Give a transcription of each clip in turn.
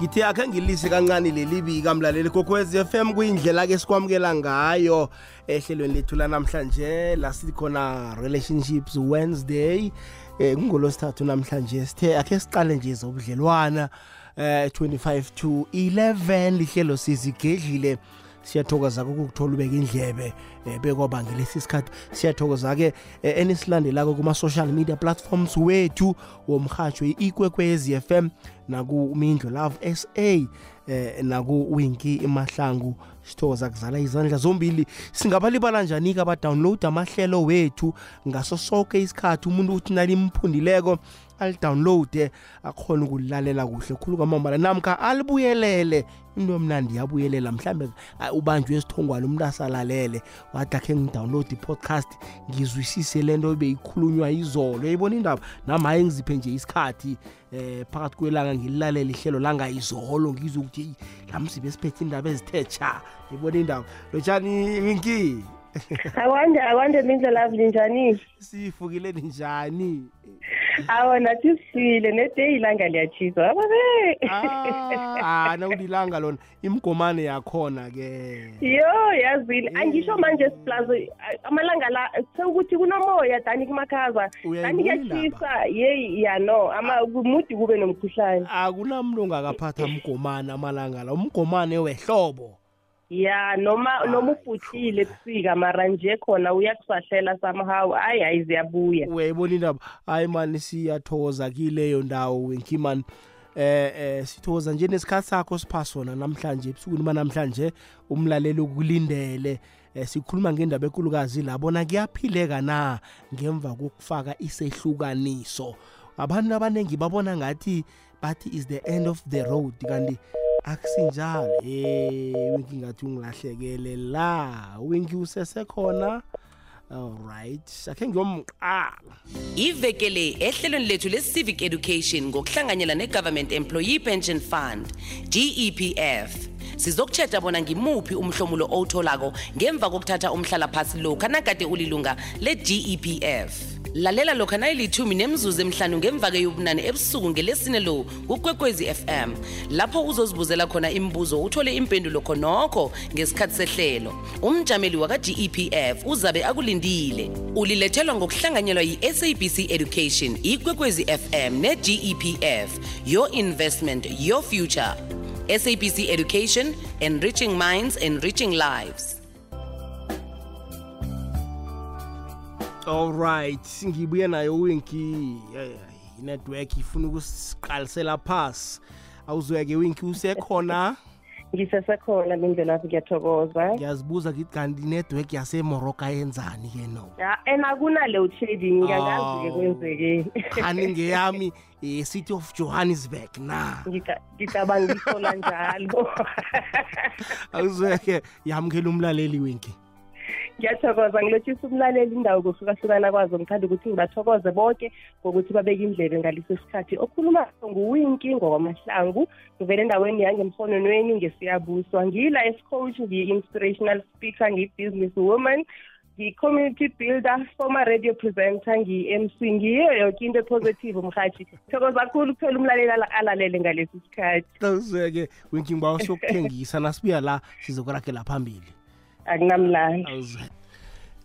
ngithe akhe ngilise kancane leli bika mlaleli kokwez FM kuyindlela ke sikwamukela ngayo. Ehlelweni lethu lanamhlanje la sikhona relationships Wednesday. Eh kungolosithathu namhlanje sithe akhe siqale nje zobudlelwana eh 25 to 11 lihlelo sizigedlile. Siyathokoza ukukuthola ubeka indlebe eh, bekwaba ngelesi sikhathi siyathokoza ke eh, enisilandelako kuma social media platforms wethu womhatsho ikwekwezi FM naku Mindlo Love SA eh naku Winky imahlangu sithokoza kuzala izandla zombili. Singabalibala njani ke aba download amahlelo wethu ngaso sonke isikhathi? Umuntu uthi nalimphundileko alidownloade akhona ukulalela kuhle khulu kwamambala. Namkha alibuyelele. Into emnandi yabuyelela mhlambe ubanjwe esithongwane umuntu asalalele. Wathi akhe ngidownload i-podcast ngizwisise le nto beyikhulunywa izolo. Yayibona indaba? Nami hayi ngiziphe nje isikhathi eh phakathi kwelanga ngililalela ihlelo langayizolo ngizwe ukuthi la msibe siphethe indaba ezithe cha yibona indaba? Lotshani winki akwande akwande mindlela njani. Sifukile njani? Awa nathi sifile nede ilanga liyatshisa ababe ah nawulilanga lona imgomane yakhona ke. Yo yazile angisho manje siplaza amalanga la sekuthi kunomoya dani kumakhaza. Dani kuyatshisa yeyi ya no ama mudi kube nomkhuhlane. Akunamuntu ongakaphatha mgomane amalanga la umgomane wehlobo. Ya noma noma ubhuthile ebusika mara nje khona uyakusahlela somehow. Hayi hayi ziyabuya. Uyayibona indaba? Hayi mani siyathokoza kileyo ndawo wenkimani eh eh sithokoza nje nesikhathi sakho sipha sona namhlanje ebusukwini banamhlanje umlaleli ukulindele eh sikhuluma ngendaba enkulukazi labona kuyaphileka na ngemva kokufaka isehlukaniso? Abantu abaningi babona ngathi bathi is the end of the road? Kanti akusinjalo eh winki ngathi ungilahlekele la winki usesekhona alright akhe ngiyomqala. Ivekele ehlelweni lethu le-civic education ngokuhlanganyela ne-government employee pension fund gepf sizokutsheda bona ngimuphi umhlomulo owutholako ngemva kokuthatha umhlalaphasi lokhu nakade ulilunga le-gepf lalela lokha nayilithumi nemzuzu emhlanu ngemva-ke yobunane ebusuku ngelesine lo kukwekwezi fm lapho uzozibuzela khona imibuzo uthole impendulo khonokho ngesikhathi sehlelo. Umjameli waka-gepf uzabe akulindile. Ulilethelwa ngokuhlanganyelwa yi-sabc education ikwekwezi fm ne-gepf your investment your future. Sabc education enriching minds enriching lives. Alright ngibuye nayo winki inetwork ifuna ukusiqalisela phasi. Awuzweke winki usekhona? Ngisesekhona mindlela ngiyathokoza. Ngiyazibuza ngithi kanti inetwork yasemoroka yenzani ke no? And akuna-load shedding ngiyangazi-ke kwenzekeni khani ngeyami e-city of johannesburg na? Ngicabanga isola njalo. Awuzweke yamukela umlaleli winki ngiyathokoza ngilotshisa umlaleli indawo kuhlukahlukana kwazo. Ngithanda ukuthi ngibathokoze bonke ngokuthi babeke indlebe ngaleso sikhathi. Okhuluma nguwinki ngokwamahlangu ngivele endaweni yangemhononweni ngesiyabuswa. Ngiyila coach ngiyi-inspirational speaker ngiyi-business woman ngi-community builder former radio presenter ngiyi-mc ngiyo yoke into epositive mhathi thokoza kakhulu kuphela umlaleli alalele ngalesi sikhathi. Awuzweke winki ngibawa sokuthengisa nasibuya la sizokuragela phambili. Akunamlanda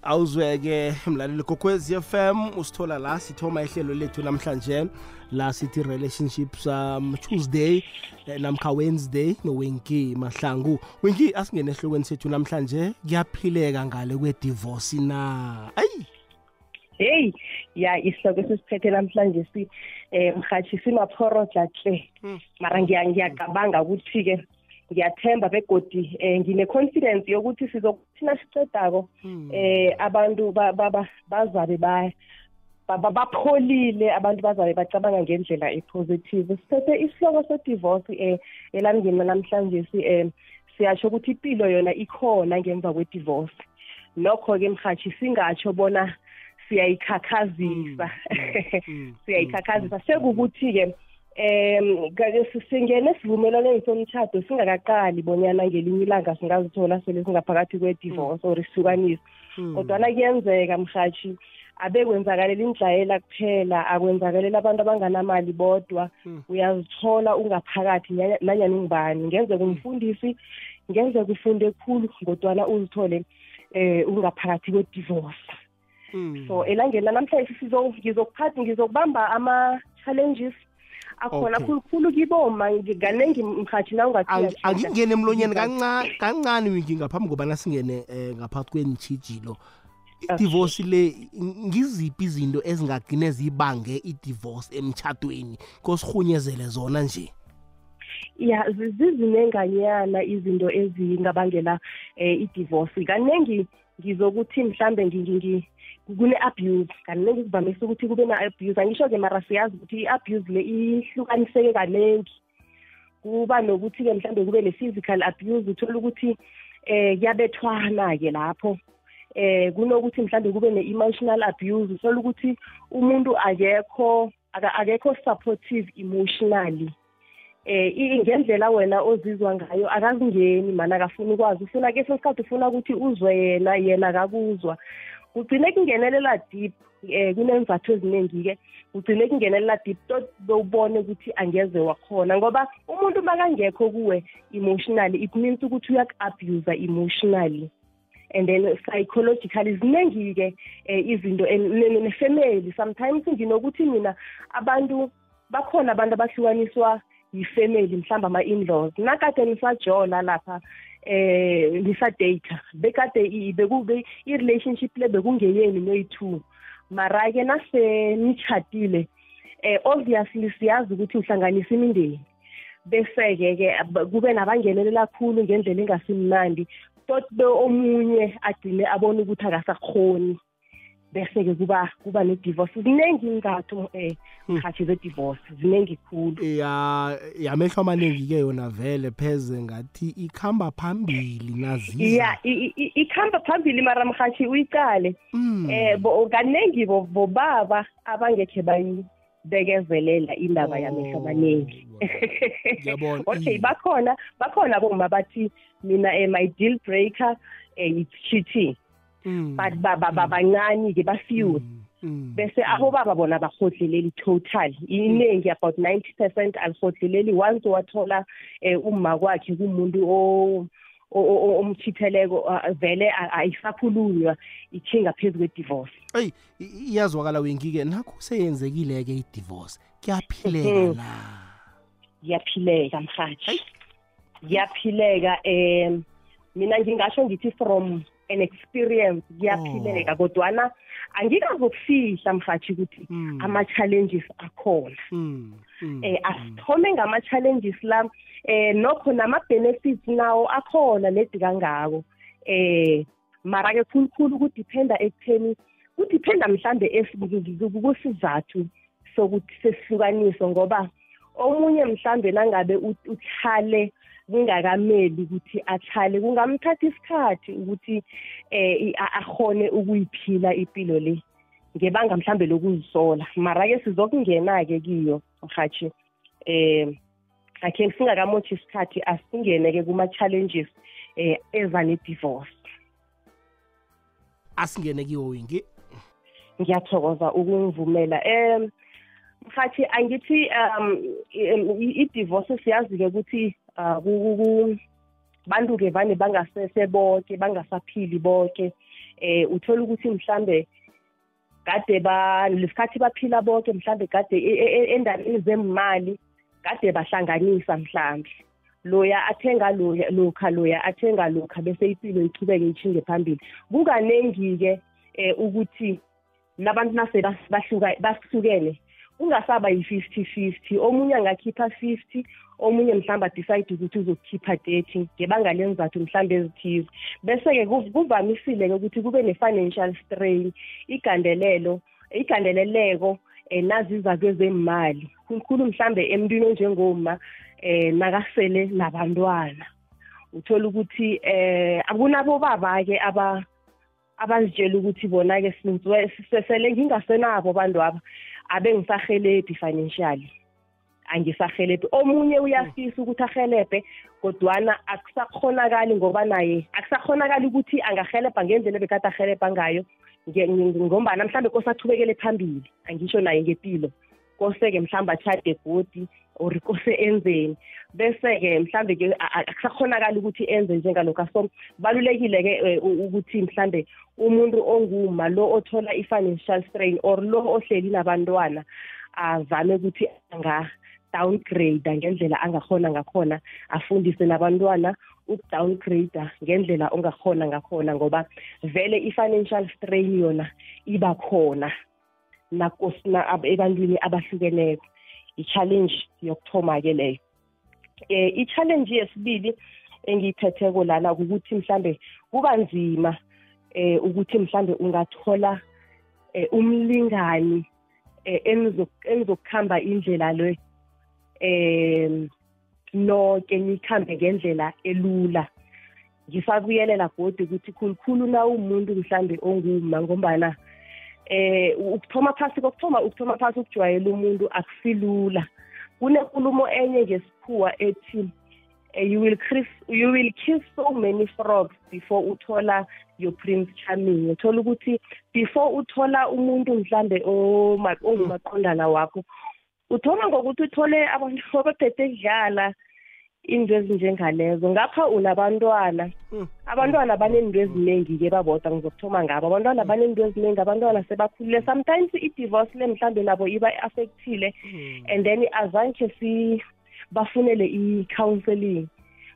awuzweke mlaleli kokwezi FM usithola la sithoma ihlelo lethu namhlanje. La sithi relationships um Tuesday namkha Wednesday nowenki mahlangu. Wenki asingene ehlokweni sethu namhlanje kuyaphileka ngale kwedivorce na? Ayi! Hey ya isihloko esisiphethe namhlanje si eh mhathi simaphoroja hle mara ngiyacabanga ukuthi-ke ngiyathemba begodi eh ngine-confidence yokuthi sizokuthi nasicedako eh abantu bazabe bapholile abantu bazabe bacabanga ngendlela epositive. Siphethe isihloko se-divorce eh elangeni namhlanje si eh siyasho ukuthi impilo yona ikhona ngemva kwe-divorce. Nokho-ke mhathi singatsho bona siyayikhakhazisa. Siyayikhakhazisa. Sekukuthi-ke em ke singene sivumelwaneni somtchado singakaqali bonyana ngelinye ilanga singazithola sele singaphakathi kwe-divorce or isihlukanisa kodwana kuyenzeka mhathi abe kwenzakalela indlayela kuphela akwenzakalela abantu abanganamali bodwa. Uyazithola ungaphakathi nya- nanyani ngubani ngenzeka umfundisi ngenzeka ufunde khulu kodwana uzithole eh ungaphakathi kwe-divorce. Mm. so elangeni lanamhlanje sizo- ngizokuphatha ngizokubamba ama-challenges akhona Okay. khulukhulu kiboma kanengi mhathi na Angi- angingene emlonyeni kancane kancane wingi ngaphambi kobana singene eh, ngaphakathi kwenitshijilo idivorce le ng- ngiziphi izinto ezingagcine zibange idivorce emtchadweni kosirhunyezele zona nje. Ya zi- zizinenganyana izinto ezingabangela eh, i-divorce. Kaningi ngizokuthi mhlambe ngi- ngi- ngi- kune-abuse kaningi kuvamise ukuthi kube na-abuse. Angisho-ke mara siyazi ukuthi i-abuse le ihlukaniseke kaningi kuba nokuthi-ke mhlambe kube ne-physical abuse uthola ukuthi eh kuyabethwana-ke lapho. Eh kunokuthi mhlambe kube ne-emotional abuse uthola ukuthi umuntu akekho akekho supportive emotionally. Eh ngendlela wena ozizwa ngayo akazingeni mana akafuni ukwazi. Ufuna ke sesikhathi ufuna ukuthi uzwe yena yena akakuzwa. Kugcine kungenelela deep eh kunemvatho eziningi-ke kugcine kungenelela deep tot bewubone ukuthi angeze wakhona ngoba umuntu makangekho kuwe emotionally it means ukuthi uyaku-abuse emotionally. And then psychologically ziningi-ke eh, izinto and ne- ne- ne-family. Sometimes nginokuthi mina abantu bakhona abantu abahlukaniswa yifamily mhlawumbe ama-in-laws. Nakade nisajola lapha eh nisadata bekade i- bekube i-relationship le bekungeyeni noyi-two. Mara-ke nase nitshadile eh obviously siyazi ukuthi uhlanganisa imindeni. Bese-ke ke ab- kube nabangenelela kakhulu ngendlela engasimnandi tot be omunye agcine abone ukuthi akasakhoni bese-ke kuba kuba ne-divorce. Ziningi ingatho um mhathi ze-divorce ziningi khulu. Ya yamehlo amaningi-ke yona vele pheze ngathi ikhamba phambili naziza ya i- i- ikhamba phambili mara mhathi uyicale. Mm. eh bo kaningi bo- bobaba abangekhe bayibekezelela indaba yamehlo amaningi. Ngiyabona. okay Mm. bakhona bakhona boma bathi mina eh, my deal breaker eh, it's cheating. Mm. but ba- ba- ba- bancane ke bafew Mm. Mm. bese abobaba bona bahodleleli total iningi about 90% alihodleleli once wathola eh, umma kwakhe kumuntu o o- o- omchitheleko ah, vele a- ayisakhulunywa ithinga phezu kwe-divorce eyi i- iyazwakala wengi-ke nakho seyenzekile-ke i-divorce kuyaphileka Mhm. la kuyaphileka mhathi kuyaphileka um mina ngingasho ngithi from an experience kuyaphileka kodwana angikazokufihla mhathi ukuthi Mm. ama-challenges akhona. Eh asithome ngama-challenges la eh nokho nama-benefits nawo akhona ledi kangako. Eh mara-ke khulukhulu kudiphenda ekutheni kudiphenda mhlambe kusizathu sokuthi sesihlukaniso ngoba omunye mhlambe nangabe ut- uhlale kungakameli ukuthi ahlale kungamthatha isikhathi ukuthi eh i- a- akhone ukuyiphila impilo le ngebanga mhlambe lokuzisola mara-ke sizokungena-ke kiyo mhathi eh akhe singakamothi isikhathi asingene-ke kuma-challenges eh eza ne-divorce. Asingene kiwo wingi? Ngiyathokoza ukungivumela. Um mhathi angithi um i- i- i-divorce siyazi-ke ukuthi uh, ku- ku- bantu-ke vane bangasese bonke bangasaphili bonke eh uthola ukuthi mhlambe kade ba lesikhathi baphila bonke mhlambe kade e- e- e- endabeni zemali kade bahlanganisa mhlambe. Loya athenga loya lokha loya athenga lokha bese impilo ichubeke ichinge phambili. Kukanengi-ke eh ukuthi nabantu nase bahlukene kungasaba yi-fifty fifty omunye angakhipha fifty omunye mhlawumbe adecide ukuthi uzokukhipha thirty ngebanga lenzathu mhlawumbe ezithize. Bese-ke kuv- kuvamisile-ke ukuthi kube ne-financial strain igandelelo igandeleleko um naziza kwezemali khulukhulu mhlambe emntwini onjengoma um nakasele nabantwana. Uthola ukuthi um akunabobaba-ke aba abazitshela ukuthi bona-ke since sesele ngingasenabo abantu aba. Abe ngisahelebhi financially. Angisahelebhe omunye uyafisa ukuthi ahelebhe kodwana akusakhonakali ngoba naye akusakhonakali ukuthi angahelebha ngendlela ebekade ahelebha ngayo ngombana mhlawumbe kosachubekele phambili angisho naye ngempilo kose-ke mhlawumbe atshade godi or kose enzeni. Bese-ke mhlawumbe-ke akusakhonakali ukuthi enze njengalokho so kubalulekile-ke eh, ukuthi mhlawumbe umuntu onguma lo othola i-financial strain or lo ohleli nabantwana azame ukuthi anga-downgrade ngendlela angakhona ngakhona afundise nabantwana ukudowngrade ngendlela ongakhona ngakhona ngoba vele i-financial strain yona iba khona ebantwini abahlukeneko. I-challenge yokuthoma-ke leyo. Um i-challenge yesibili engiyiphetheko lana ukuthi mhlambe kuba nzima um ukuthi mhlambe ungathola um umlingani um enizokuhamba indlela le um noke nikhambe ngendlela elula. Ngisabuyelela godi ukuthi khulukhulu na umuntu mhlambe onguma ngombana eh ukuthoma phasi kokuthoma ukuthoma phasi ukujwayela umuntu akusilula. Kunenkulumo enye ngesikhuwa ethi eh, you will kiss you will kiss so many frogs before uthola your prince charming. Uthola ukuthi before uthola umuntu mhlambe ongumaqondana wakho uthoma ngokuthi uthole abantu abaphethe kudlala into ezinjengalezo ngapha unabantwana. Hmm. abantwana banento eziningi-ke babodwa ngizokuthoma ngabo. Abantwana banento eziningi abantwana sebakhulile. Sometimes i-divorce le mhlambe nabo iba affectile hmm. and then azange si bafunele i-counseling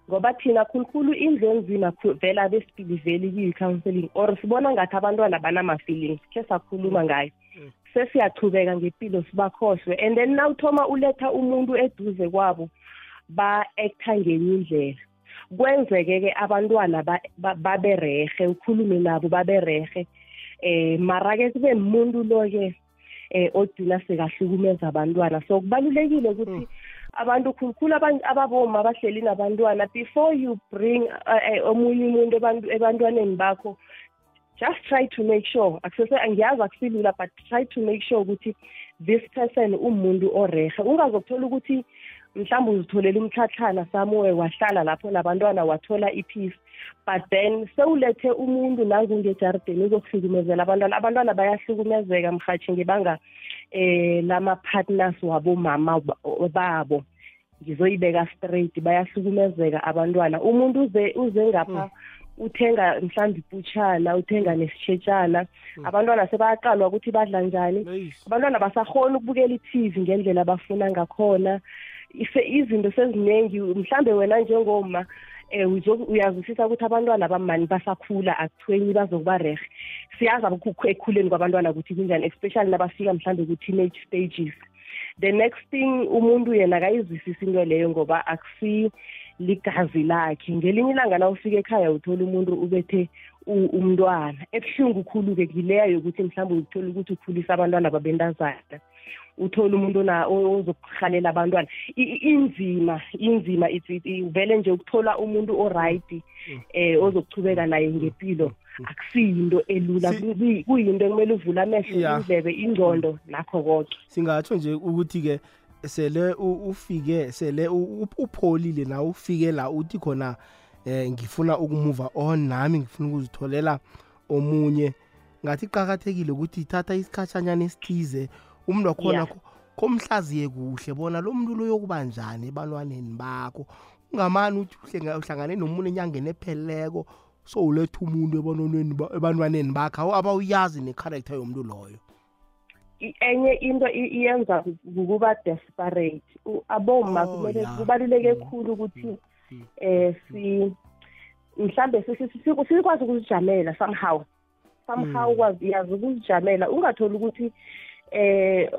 ngoba thina khulukhulu indlu enzima vele abesipiliveli kiyi-counseling or sibona ngathi abantwana banama-feelings khe sakhuluma ngayo. Hmm. sesiyachubeka ngempilo sibakhohlwe. And then nawuthoma uletha umuntu eduze kwabo ba-acta ngenye indlela kwenzeke-ke abantwana baberehe ukhulume nabo baberehe eh mara-ke kube muntu lo-ke eh ogcina sekahlukumeza abantwana. So kubalulekile ukuthi abantu khulukhulu ababoma abahleli nabantwana before you bring uh, omunye umuntu ebantwaneni bakho just try to make sure. Akusese angiyazi akusilula but try to make sure ukuthi this person umuntu orehe ungazokuthola ukuthi mhlawumbe uzitholela umtlhatlhana somewhere wahlala lapho nabantwana wathola i-peace. But then sewulethe umuntu nangungejardeni uzokuhlukumezela abantwana. Abantwana bayahlukumezeka mhathi ngebanga eh lama-partners wabomama babo. Ngizoyibeka straight bayahlukumezeka abantwana. Umuntu uze uze ngapha mm. uthenga mhlawumbe iputshana uthenga nesitshetshana hmm. abantwana sebayaqalwa ukuthi badla njani. Abantwana basahona ukubukela i-tv ngendlela abafuna ngakhona. Izinto seziningi mhlambe wena njengoma um uyazwisisa ukuthi abantwana bamani basakhula akuthwenyi bazokuba rehe siyazi ekhuleni kwabantwana ukuthi kunjani especially nabafika mhlambe ku-teenage stages. The next thing umuntu yena akayizwisisi into leyo ngoba akusi ligazi lakhe. Ngelinye ilanga na ufika ekhaya uthola umuntu ubethe umntwana. Ebuhlungu khulu-ke kileya yokuthi mhlawumbe uthola ukuthi ukhulisa abantwana babentazana. Uthola umuntu ozokuhalela abantwana. Inzima inzima vele nje ukuthola umuntu oright eh ozokuchubeka naye ngempilo. Akusiyinto elula kuyinto ekumele uvule amehlo indlebe ingqondo nakho konke singatsho nje ukuthi-ke sele ufike sele upholile na ufike la uthi khona eh ngifuna ukumuva on nami ngifuna ukuzitholela omunye. Ngathi qhakathekile ukuthi ithatha isikhatshanyana esithize umuntu wakhona komhlaziye kuhle bona lo muntu loyokuba njani ebantwaneni bakho. Ungamani uthi uhlangane nomuntu enyangeni epheleleko so uletha umuntu ebantwaneni bakho abawuyazi necharacter yomuntu loyo. Enye into iyenza ukuba desperate. Aboma Oh, kumele kubaluleke Mm. kakhulu ukuthi eh si mhlambe sikwazi ukuzijamela somehow. Somehow yazi ukuzijamela. Ungatholi ukuthi eh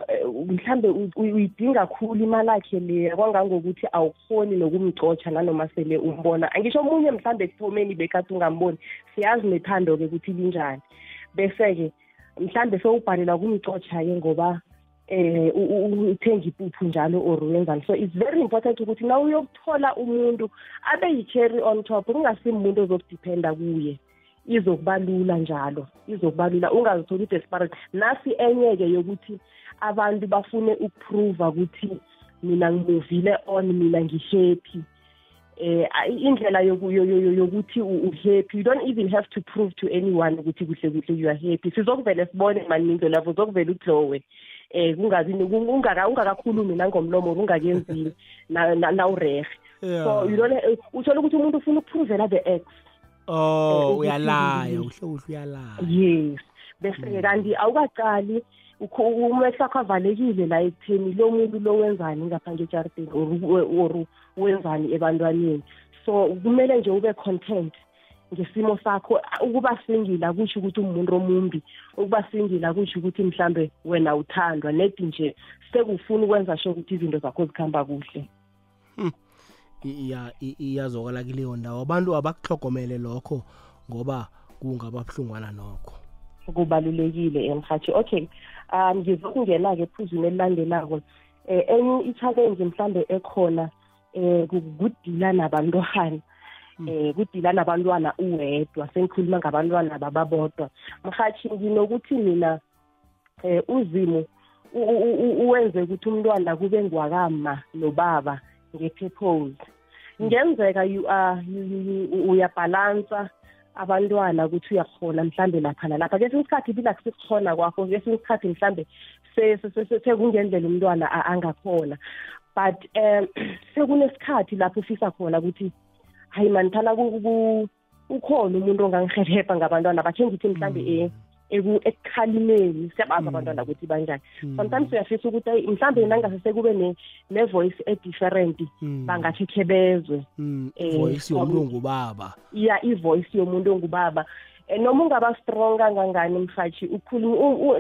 mhlambe u- uyidinga kakhulu imali yakhe le kwangangokuthi awukhoni nokumcotsha nanoma sele umbona. Angisho omunye mhlambe ekuthomeni bekade ungamboni siyazi nethando-ke ukuthi linjani. Bese-ke mhlambe sewubhalela kumcotsha-ke ngoba eh u- u- uthenga ipuphu njalo or wenzani. So it's very important ukuthi na uyokuthola umuntu abe yi-cherry on top ungasimuntu ozokudiphenda kuye. Izokuba lula njalo izokuba lula ungazitholi i-desperate nasi enye-ke yokuthi abantu bafune ukuprova ukuthi mina ngimuvile on mina ngihappy. Eh indlela yokuthi uhappy. You don't even have to prove to anyone ukuthi kuhle kuhle you are happy. Sizokuvele sibone maningi lapho uzokuvela uglowe. Eh kungabi ungaka ungakakhulumi nangomlomo ungakenzini na urehe so you don't uthola ukuthi umuntu ufuna ukupruvela the ex. Oh uyalaya uhle uhle uyalaya yes bese kanti awukaqali umehlo akho avalekile la ekutheni lo muntu lo wenzani ngaphandle ejardini or wenzani ebantwaneni. So kumele nje ube content ngesimo sakho. Ukuba singila kusho ukuthi umuntu omumbi ukuba singila kusho ukuthi mhlambe wena uthandwa nedi nje sekufuna ukwenza sho ukuthi izinto zakho zikhamba kuhle. Hmm. Iyazokala kuleyo ndawo. Abantu abakuhlogomele lokho ngoba kungababuhlungwana nokho. Kubalulekile emhathi okay um ngizokungena-ke ephuzweni elilandelako. Um enye i-challenge mhlambe ekhona um kudila nabantwana. Um kudila nabantwana uwedwa sengikhuluma ngabantwana bababodwa. Mhathi nginokuthi mina um uzimu uwenze ukuthi umntwana kube ngwakama nobaba. Nge-purpose ngenzeka you are uyabhalansa abantwana ukuthi uyakhona mhlambe lapha nalapha. Kesinye isikhathi bila kusikukhona kwakho kesinye isikhathi mhlambe sekungendlela umntwana angakhona but um sekunesikhathi lapho ufisa khona ukuthi hayi manithana ukhona umuntu ongangihelebha ngabantwana. Bakhe ngithi mhlambe um ekukhalimeni siyabazi abantwana Mm. ukuthi banjani. Sometimes uyafisa ukuthi ayi mhlawumbe nangase sekube ne-voice e-different Mm. bangathi khe bezwe Mm, eh, voice yomuntu from- ongubaba. ya i-voice yomuntu ongubaba. Eh, noma ungaba strong kangangani mhathi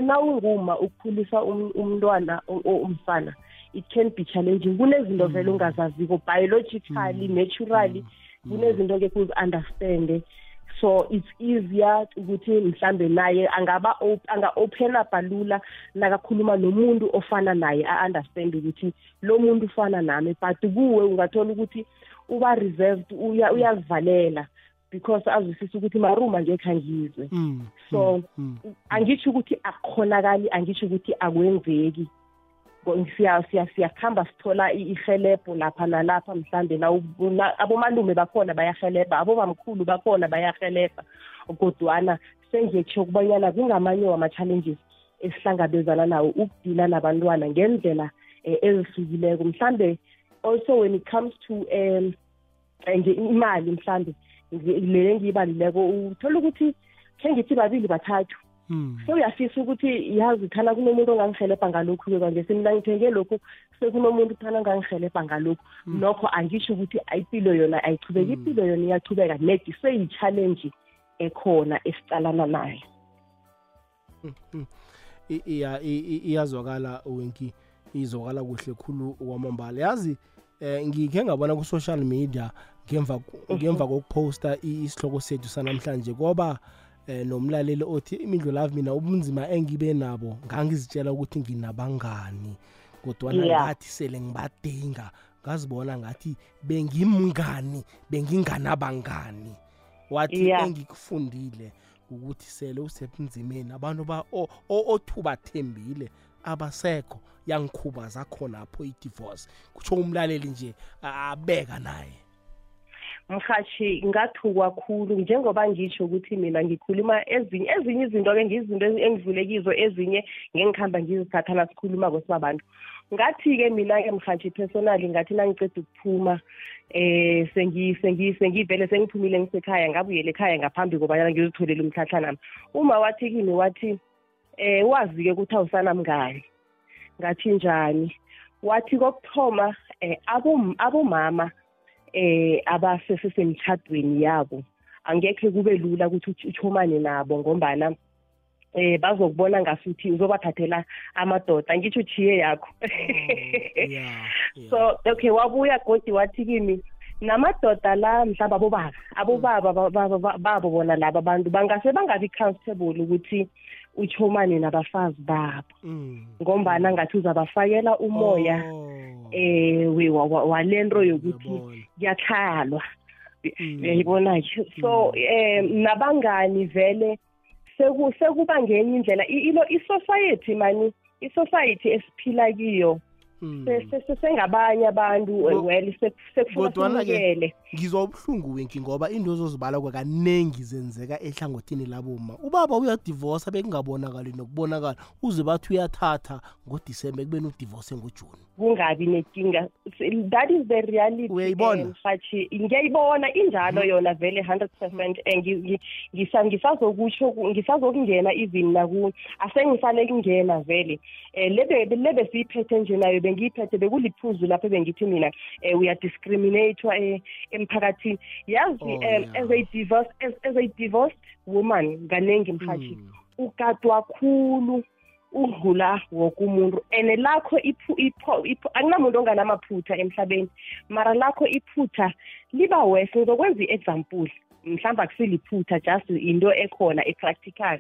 nawunguma ukukhulisa um- umntwana o- o- umfana it can be challenging. Kunezinto vele ungazaziko biologically naturally kunezinto ngeke uzi-understande so it's easier ukuthi mhlambe naye angaba op- anga-open up lula nakakhuluma nomuntu ofana naye a-understand ukuthi lo muntu ufana nami but kuwe ungathola ukuthi uba reserved uya- uyazivalela because azwisisa ukuthi maruma ngekhe angizwe. Mm, so mm, angitsho ukuthi akukhonakali angitsho ukuthi akwenzeki. Ngo- siya siya siyakhamba sithola i- ihelebho lapha nalapha mhlambe na na- abomalume bakhona bayahelebha abobamkhulu bakhona bayahelebha kodwana sengetsho kubanyana kungamanye wama-challenges esihlangabezana nawo ukudila nabantwana ngendlela um ezihlukileko. Mhlambe also when it comes to um nje imali mhlambe le engiyibalileko uthola ukuthi khe ngithi babili bathathu. Mm. sewuyafisa ukuthi yazi thana kunomuntu ongangihelebha ngalokhu-ke kwanje. Mina ngithenge lokhu sekunomuntu thana ongangihelebha ngalokhu. Nokho angisho ukuthi impilo yona ayichubeki impilo yona iyachubeka nedi seyi-challenge ekhona esicalana nayo. I- iya- i- i- iyazwakala wenki. Izwakala kuhle khulu kwamambala yazi eh ngikhe ngabona ku social media ngemva ngemva kokuphosta i- isihloko sethu sanamhlanje ngoba eh nomlaleli othi imidlo love mina ubunzima engibe nabo ngangizitshela ukuthi nginabangani kodwa Yeah. ngathi sele ngibadinga ngazibona ngathi bengimngani benginganabangani wathi Yeah. engikufundile ukuthi sele usebunzimeni abantu ba o- o- othubathembile abasekho yangikhubaza khonapho i-divorce kutsho umlaleli nje abeka naye mhathi ngathukwa khulu njengoba ngisho ukuthi mina ngikhuluma ezinye ezinye izinto-ke ngizinto engidlule kizo ezinye ngengikhamba ngizithatha nasikhuluma kwesibabantu ngathi-ke mina-ke mhathi personally ngathi nangiceda ukuphuma eh sengi sengi sengivele sengiphumile ngisekhaya ngabuyela ekhaya ngaphambi kobanyana ngizitholele umtlhatlha nami uma wathi kimi wathi eh wazi-ke ukuthi awusanamngani ngathi njani? Wathi kokuthoma eh abom- abomama eh abasesemtchadweni yabo. Angekhe kube lula ukuthi uchomane nabo ngombana eh bazokubona ngasuthi uzobathathela amadoda. Ngitsho uchiye yakho. Yeah. so okay wabuya godi wathi kimi namadoda la mhlawumbe abobaba abobaba ba- ba- ba- babo bona laba bantu bangase bangabi comfortable ukuthi uchomane nabafazi babo Mm. ngombana ngathi uzabafakela umoya Oh, eh we wa- wa- walento yokuthi ngiyabona. kuyakhalwa Mm. uyayibona ke so eh nabangani vele seku sekuba ngenye indlela I- ilo i-society mani i-society esiphila kiyo Se- se- se- sengabanye abantu Ko- well se- sekufuna kodwana-ke simukele ngizwa ubuhlungu wenki ngoba into ozozibala kwakaningi zenzeka ehlangothini laboma ubaba uyadivosa bekungabonakali nokubonakala uze bathi uyathatha ngodisemba ekubeni udivorce ngojuni. Kungabi nenkinga. That is the reality Uyayibona? eh, mhathi ngiyayibona injalo yona vele 100 percent Eh, ngi- ngi- ngisa- ngisazokutsho ku- ngisazokungena even naku asengisale kungena vele. Um lebe lebe siyiphethe nje nayo bengiyiphethe bekuliphuzu lapho bengithi mina um uyadiscriminatwa eh, emphakathini. Yazi Oh, um yeah. as a divorced as, as a divorced woman kaningi mhathi Mm. ukatwa khulu udlula woke umuntu. And lakho iphu- ipho- ipho- akunamuntu onganamaphutha emhlabeni. Mara lakho iphutha liba wese ngizokwenza i-example. Mhlawumbe akusiliphutha just into ekhona epractical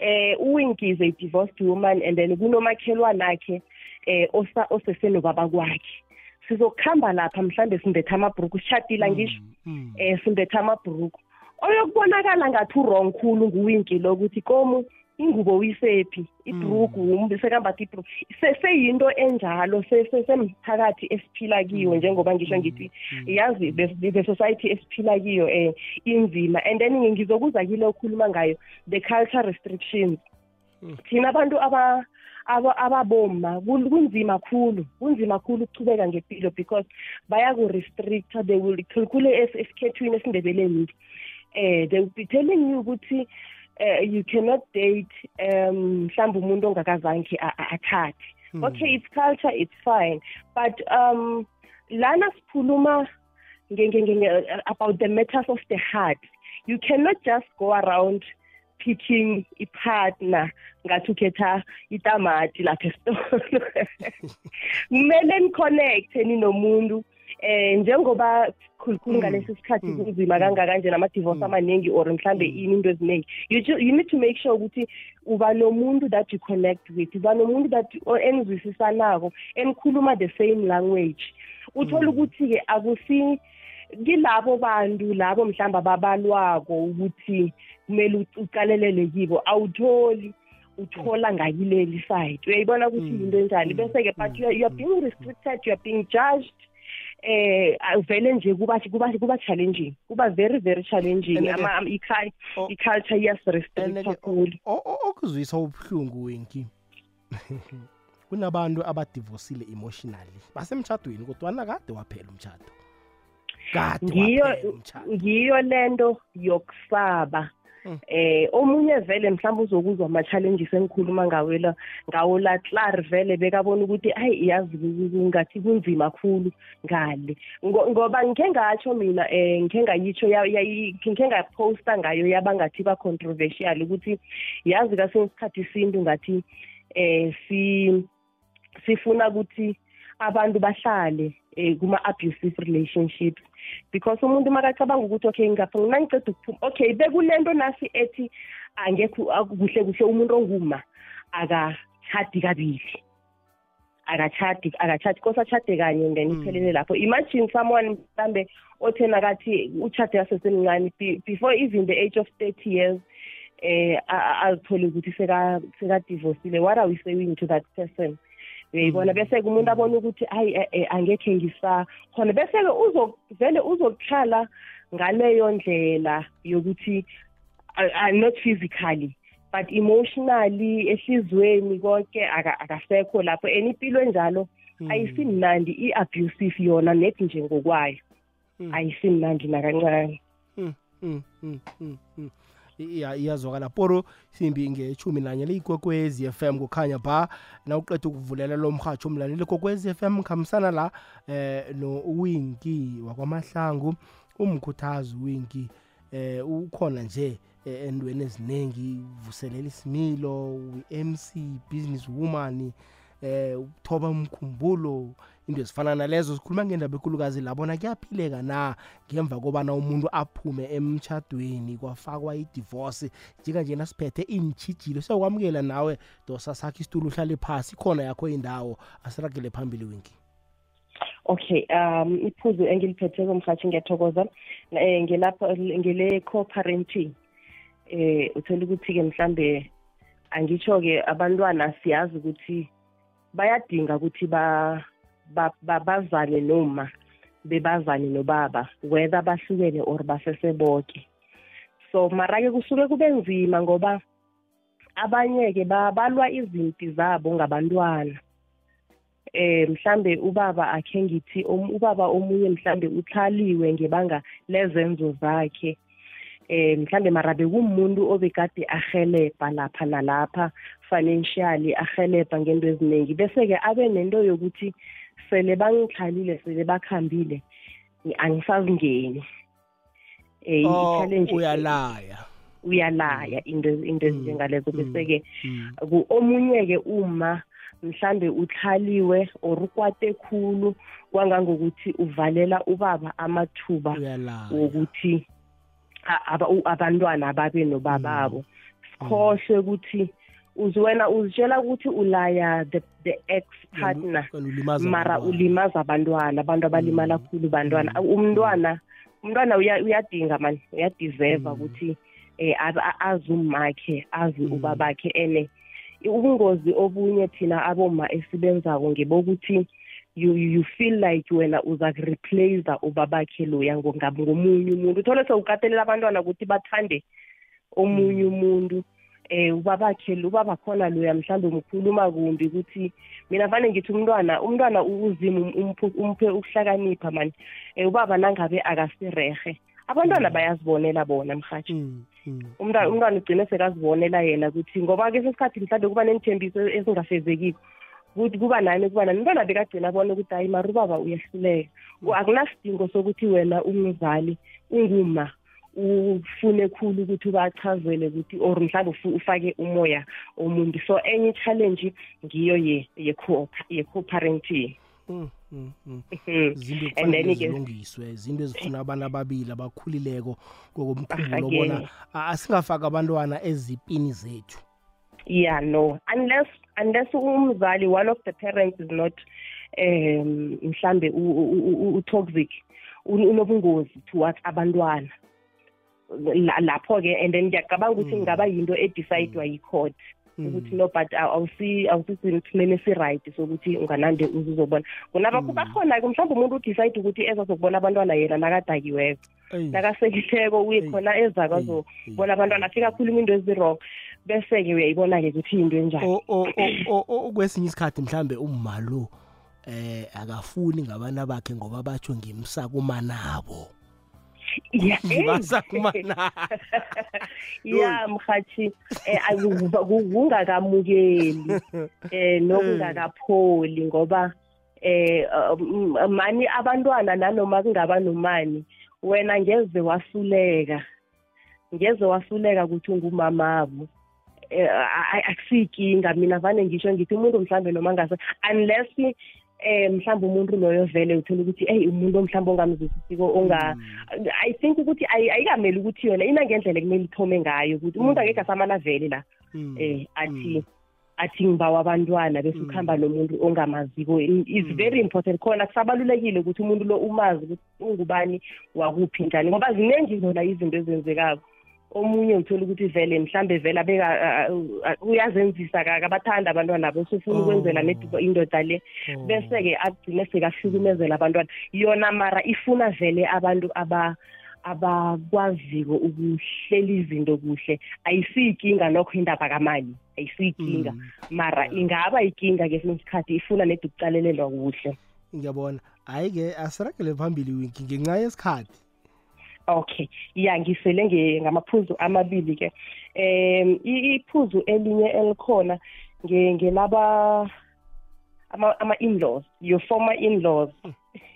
eh uwinki is a divorced woman and then kunomakhelwane akhe eh osa- osesenobaba kwakhe sizokuhamba lapha mhlambe simbethe amabhuruku sishadile ngisho Mm. eh simbethe amabhuruku oyokubonakala ngathi urong khulu nguwinki lokuthi komu ingubo uyisephi? Ibhuruku sekambatha ibhuruku Se- seyinto enjalo se- se- semphakathi esiphila kiyo njengoba ngisho ngithi yazi the society esiphila kiyo um inzima. And then ngizokuza kile okhuluma ngayo the culture restrictions. Thina abantu aba aba ababoma kul- kunzima khulu kunzima khulu ukuchubeka ngempilo because bayaku-restricta they will khulukhulu es- esikhethwini esindebeleni eh they will be telling you ukuthi uh, you cannot date um mhlawumbe umuntu ongakazange a- a- athathe. Okay it's culture it's fine. But um lana sikhuluma nge- nge- nge- nge- about the matters of the heart you cannot just go around picking i-partner ngathi ukhetha itamati lapha esitolo. Kumele niconnecte ninomuntu eh njengoba khulukhulu ngalesi sikhathi kunzima kangaka nje nama-divorce amaningi or mhlambe ini into eziningi. You, need to make sure ukuthi uba nomuntu that you connect with uba nomuntu that enizwisisanako enikhuluma the same language. Uthola ukuthi-ke akusi kilabo bantu labo mhlawumbe ababalwako ukuthi kumele u- uqalelele kibo. Awutholi uthola ngayileli side uyayibona ukuthi yinto enjani? Bese-ke but you are, you are being restricted you are being judged. Eh vele nje kuba kuba kuba challenging kuba very very challenging. And-ke- ama ama- i-cul- Oh. i-culture iyasirestricta And-ke, kakhulu. o- o- okuzwisa ubuhlungu wenki. Kunabantu abadivosile emotionally. Basemtshadweni kodwana kade waphela umtshado kade ngiyo ngiyo lento yokusaba. Mm. eh omunye vele mhlawumbe uzokuzwa ama-challenges engikhuluma ngawo la ngawo la clar vele bekabona ukuthi hayi yazi ngathi kunzima kakhulu ngale. Ngo- ngoba ngikhe ngatsho mina um ngikhe ngayitsho ngikhe ngaphosta ngayo yaba ngathi ba-controversial ukuthi yazi kasinye isikhathi isintu ngathi um si sifuna ukuthi abantu bahlale eh kuma-abusive relationships. Because umuntu makacabanga ukuthi okay ngapha nangiceda ukuphuma okay bekunento nasi ethi angekho kuhle kuhle umuntu onguma akachadi kabili akachadi akachadi kose achade kanye then iphelele lapho imagine someone mhlambe othena kathi uchade yasesemncane be- before even the age of thirty years eh azithole ukuthi seka sekadivosile what are we saying to that person uyayibona bese-ke umuntu abona ukuthi hayi eh, eh, angekhe ngisa khona bese-ke uzo- vele uzokuhlala ngaleyo ndlela yokuthi uh, uh, not physically but emotionally ehlizweni konke aka- akasekho lapho. And impilo enjalo ayisimnandi i-abusive yona nethi nje ngokwayo. Ayisimnandi nakancane Mm, mm, mm, mm, mm. iya iyazwakala poro simbi ngechumi nanye liyikwekwezi FM kukhanya ba nawuqeda ukuvulela lo mhatsho umlaleli kokwezi FM khambisana la eh no Winki wakwamahlangu umkhuthazi Winki eh ukhona nje eh, endweni eziningi vuselela isimilo uMC business woman eh ukuthoba umkhumbulo into ezifana nalezo sikhuluma ngendaba enkulukazi labona kuyaphileka na ngemva kobana umuntu aphume emtshadweni kwafakwa i-divorce njenganje nasiphethe iintshijilo siyakwamukela nawe. Dosa sakho isitulo uhlale phasi khona yakho indawo asiragele phambili winki okay um iphuzu engiliphetheko mhathi ngiyathokoza. Um ngelapha ngele co-parenting eh uthola ukuthi-ke mhlambe angitsho-ke abantwana siyazi ukuthi bayadinga ukuthi ba- bazane noma bebazane nobaba whether bahlukene or baseseboke. So mara-ke kusuke kube nzima ngoba abanye-ke ba- balwa izimpi zabo ngabantwana. Eh mhlambe ubaba akhe ngithi ubaba omunye mhlambe uthaliwe ngebanga lezenzo zakhe. Eh mhlambe mara bekumuntu obekade ahelebha lapha nalapha financially ahelebha ngento eziningi bese-ke abe nento yokuthi sele bangihlalile sele bakhambile. Angisazingeni. Eh Oh, i-challenge uyalaya. Uyalaya into into Mm, ezinjengalezo. Mm. bese-ke Mm. omunye-ke uma mhlambe uthaliwe or ukwate khulu kwangangokuthi uvalela ubaba amathuba wokuthi abantwana babe nobababo. Sikhohle ukuthi uziwena uzitshela ukuthi ulaya the, the ex partner mara ulimaza abantwana abantu abalimala Mm. khulu bantwana Mm. umntwana umntwana uya- uyadinga man uyadeserva Mm. ukuthi a- azi umakhe azi Mm. ubabakhe ene ubungozi obunye thina aboma esibenzako ngebokuthi you you feel like wena uza kureplace ubabakhe loya ngomunye umuntu uthole sewukatelela abantwana ukuthi bathande omunye umuntu eh ubabakhe ubaba khona loya mhlawumbe umkhuluma kumbi ukuthi mina vane ngithi umntwana umntwana uzima umphe ukuhlakanipha mani. Eh ubaba nangabe akasirehe abantwana Mm. bayazibonela bona mhathi Mm, mm. umntwana umntwana ugcine sekazibonela yena ukuthi ngoba ke sesikhathi mhlawumbe kuba neenthembiso ezingafezekiko kuthi kuba nani kuba nani. Umntwana bekagcina abone ukuthi hayi mara ubaba uyehluleka. Ku- akunasidingo sokuthi wena umzali unguma ufune khulu ukuthi ubachazele ukuthi or mhlawumbe ufake umoya omuntu so enye challenge ngiyo ye ye-co-parenting Mm, mm, mm. Mhm. izinto ekufanele zilungiswe izinto ezifuna abantu ababili abakhulileko ngokomkhumbulo bona asingafaki abantwana ezipini zethu. Yeah no. Unless unless umzali one of the parents is not um mhlambe u-toxic un- unobungozi towards abantwana. La- lapho ke and then ngiyacabanga ukuthi Mm. ngaba yinto edecide yi-court Mm. ukuthi no but aw- awusi awusisimeni esi-right sokuthi unganande uzuzobona kunaba Mm. bakhona-ke mhlawumbe umuntu udecide ukuthi ezazokubona abantwana yena nakadakiweko Eyi, nakasekileko uyikhona ezako eyi, azobona abantwana. Afika akhuluma into ezi-wrong bese-ke uyayibona-ke ukuthi into enjani. O- o- o- o- o- kwesinye isikhathi mhlambe umma lo eh akafuni ngabana bakhe ngoba batsho ngimsakumanabo Eh. ngibasakumanabo ya mhathi um kungakamukeli um nokungakapholi ngoba um mani abantwana nanoma kungaba nomani wena ngeze wasuleka ngeze wasuleka ukuthi ungumamabo eh, a- akusiyinkinga mina vane ngisho ngithi umuntu mhlambe noma ngase unless eh mhlawumbe umuntu loyo vele uthola ukuthi hey umuntu omhlawumbe ongamzwisisiko onga i think ukuthi ayi- ayikameli ukuthi yona ina ngendlela ekumele ithome ngayo ukuthi umuntu angeke asamana vele la. Mm, eh athi athi ngibawa abantwana bese Mm. ukuhamba nomuntu ongamaziko. Is Mm. very important. Khona kusabalulekile ukuthi umuntu lo umazi ukuthi ungubani wakuphi njani ngoba ziningi zona izinto ezenzekako. Omunye uthola ukuthi vele mhlambe vele abeka uyazenzisa kaka abathanda abantwana bese ufuna Oh. ukwenzela ned- indoda le. Oh. bese-ke agcine sekahlukumezela abantwana. Yona mara ifuna vele abantu aba abakwaziko ukuhlela izinto kuhle. Ayisiyinkinga nokho indaba kamali ayisiyinkinga Mm, mara Yeah. ingaba ikinga kesinye isikhathi ifuna nedi ukucalelelwa kuhle. Ngiyabona. Hayi-ke asiragele phambili winki ngenxa yesikhathi. Okay ya ngisele ngamaphuzu amabili-ke um iphuzu elinye elikhona nge- ngelaba ama- ama-in-laws your former in-laws.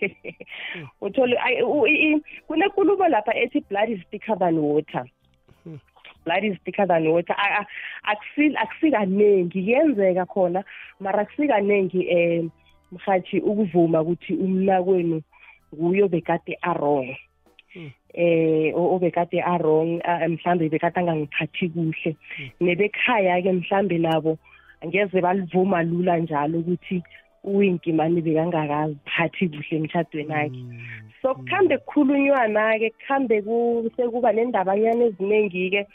Uthole ay- u- i- i- kunenkulumo lapha ethi blood is thicker than water. Hmm. blood is thicker than water. A- a- akusi- akusikanengi kuyenzeka khona mara akusikanengi um mhathi ukuvuma ukuthi umnakwenu nguyo bekade arong Hmm. Eh obekade arong ah, mhlambe bekade angangiphathi kuhle. Nebekhaya ke mhlambe nabo angeze balivuma lula njalo ukuthi uwinki mani bekangakaziphathi kuhle emshadweni akhe Mm, so kuhambe kukhulunywana-ke kuhambe ku- sekuba nendabanyana eziningi-ke.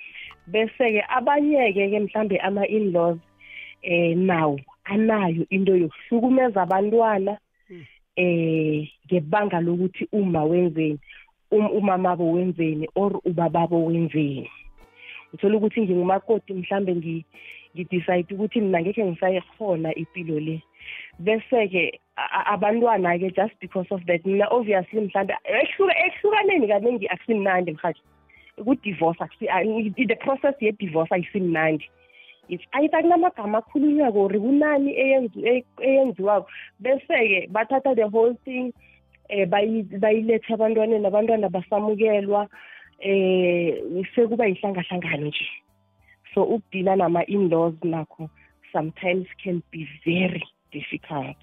Bese-ke abanye-ke ke mhlambe ama-in-laws eh nawo anayo into yokuhlukumeza abantwana eh ngebanga lokuthi uma wenzeni. Umamabo wenzeni or ubababo wenzeni uthola ukuthi ngingumakoti mhlambe ngi- ngidecide ukuthi mina ngekhe ngisayikhona impilo le. Bese-ke a- a- abantwana-ke just because of that mina obviously mhlambe ehluka- ehlukaneni kaningi akusimnandi mhathi ku-divorce akusi- a- the process ye-divorce ayisimnandi. It's either kunamagama akhulunywako or kunani eyenzu- e- eyenziwako bese-ke bathatha the whole thing eh bayi- bayilethe abantwaneni abantwana basamukelwa eh sekuba yihlangahlangano nje. So ukudila nama-in-laws nakho sometimes can be very difficult.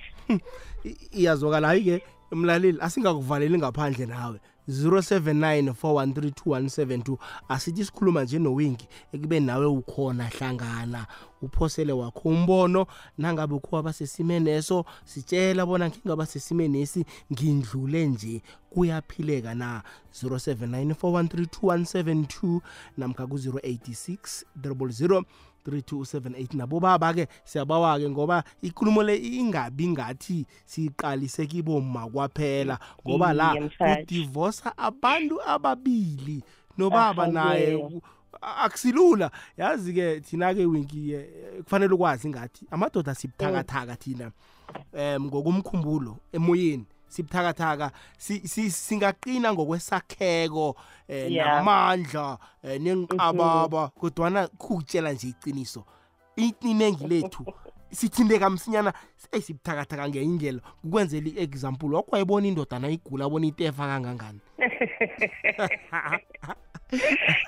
I- iyazwakala. Hayi-ke mlaleli asingakuvaleli ngaphandle nawe. 079 4132172 asithi sikhuluma nje nowinki ekube nawe ukhona hlangana. Uphosele wakho umbono nangabe ukhuwa basesimeni eso sitshela bona ngingaba sesimeni esi ngindlule nje kuyaphileka na. 079 4132172 namkha ku-086 00 3278 nabo baba-ke siyabawa-ke ngoba ikhulumo le ingabi ngathi siqalise kiboma kwaphela ngoba la mfaji. kudivosa abantu ababili nobaba naye. Akusilula yazi-ke thina-ke winki kufanele ukwazi ngathi amadoda sibuthakathaka thina um ngokomkhumbulo emoyeni. Sibuthakathaka si- si- singaqina ngokwesakheko eh Yeah. namandla eh nenqababa kodwana kukutshela nje iqiniso. Ininengi lethu sithindeka msinyana sibuthakathaka ngenye indlela. Kukwenzela i-example wakho wayibona indoda nayigula abona itefa kangangani?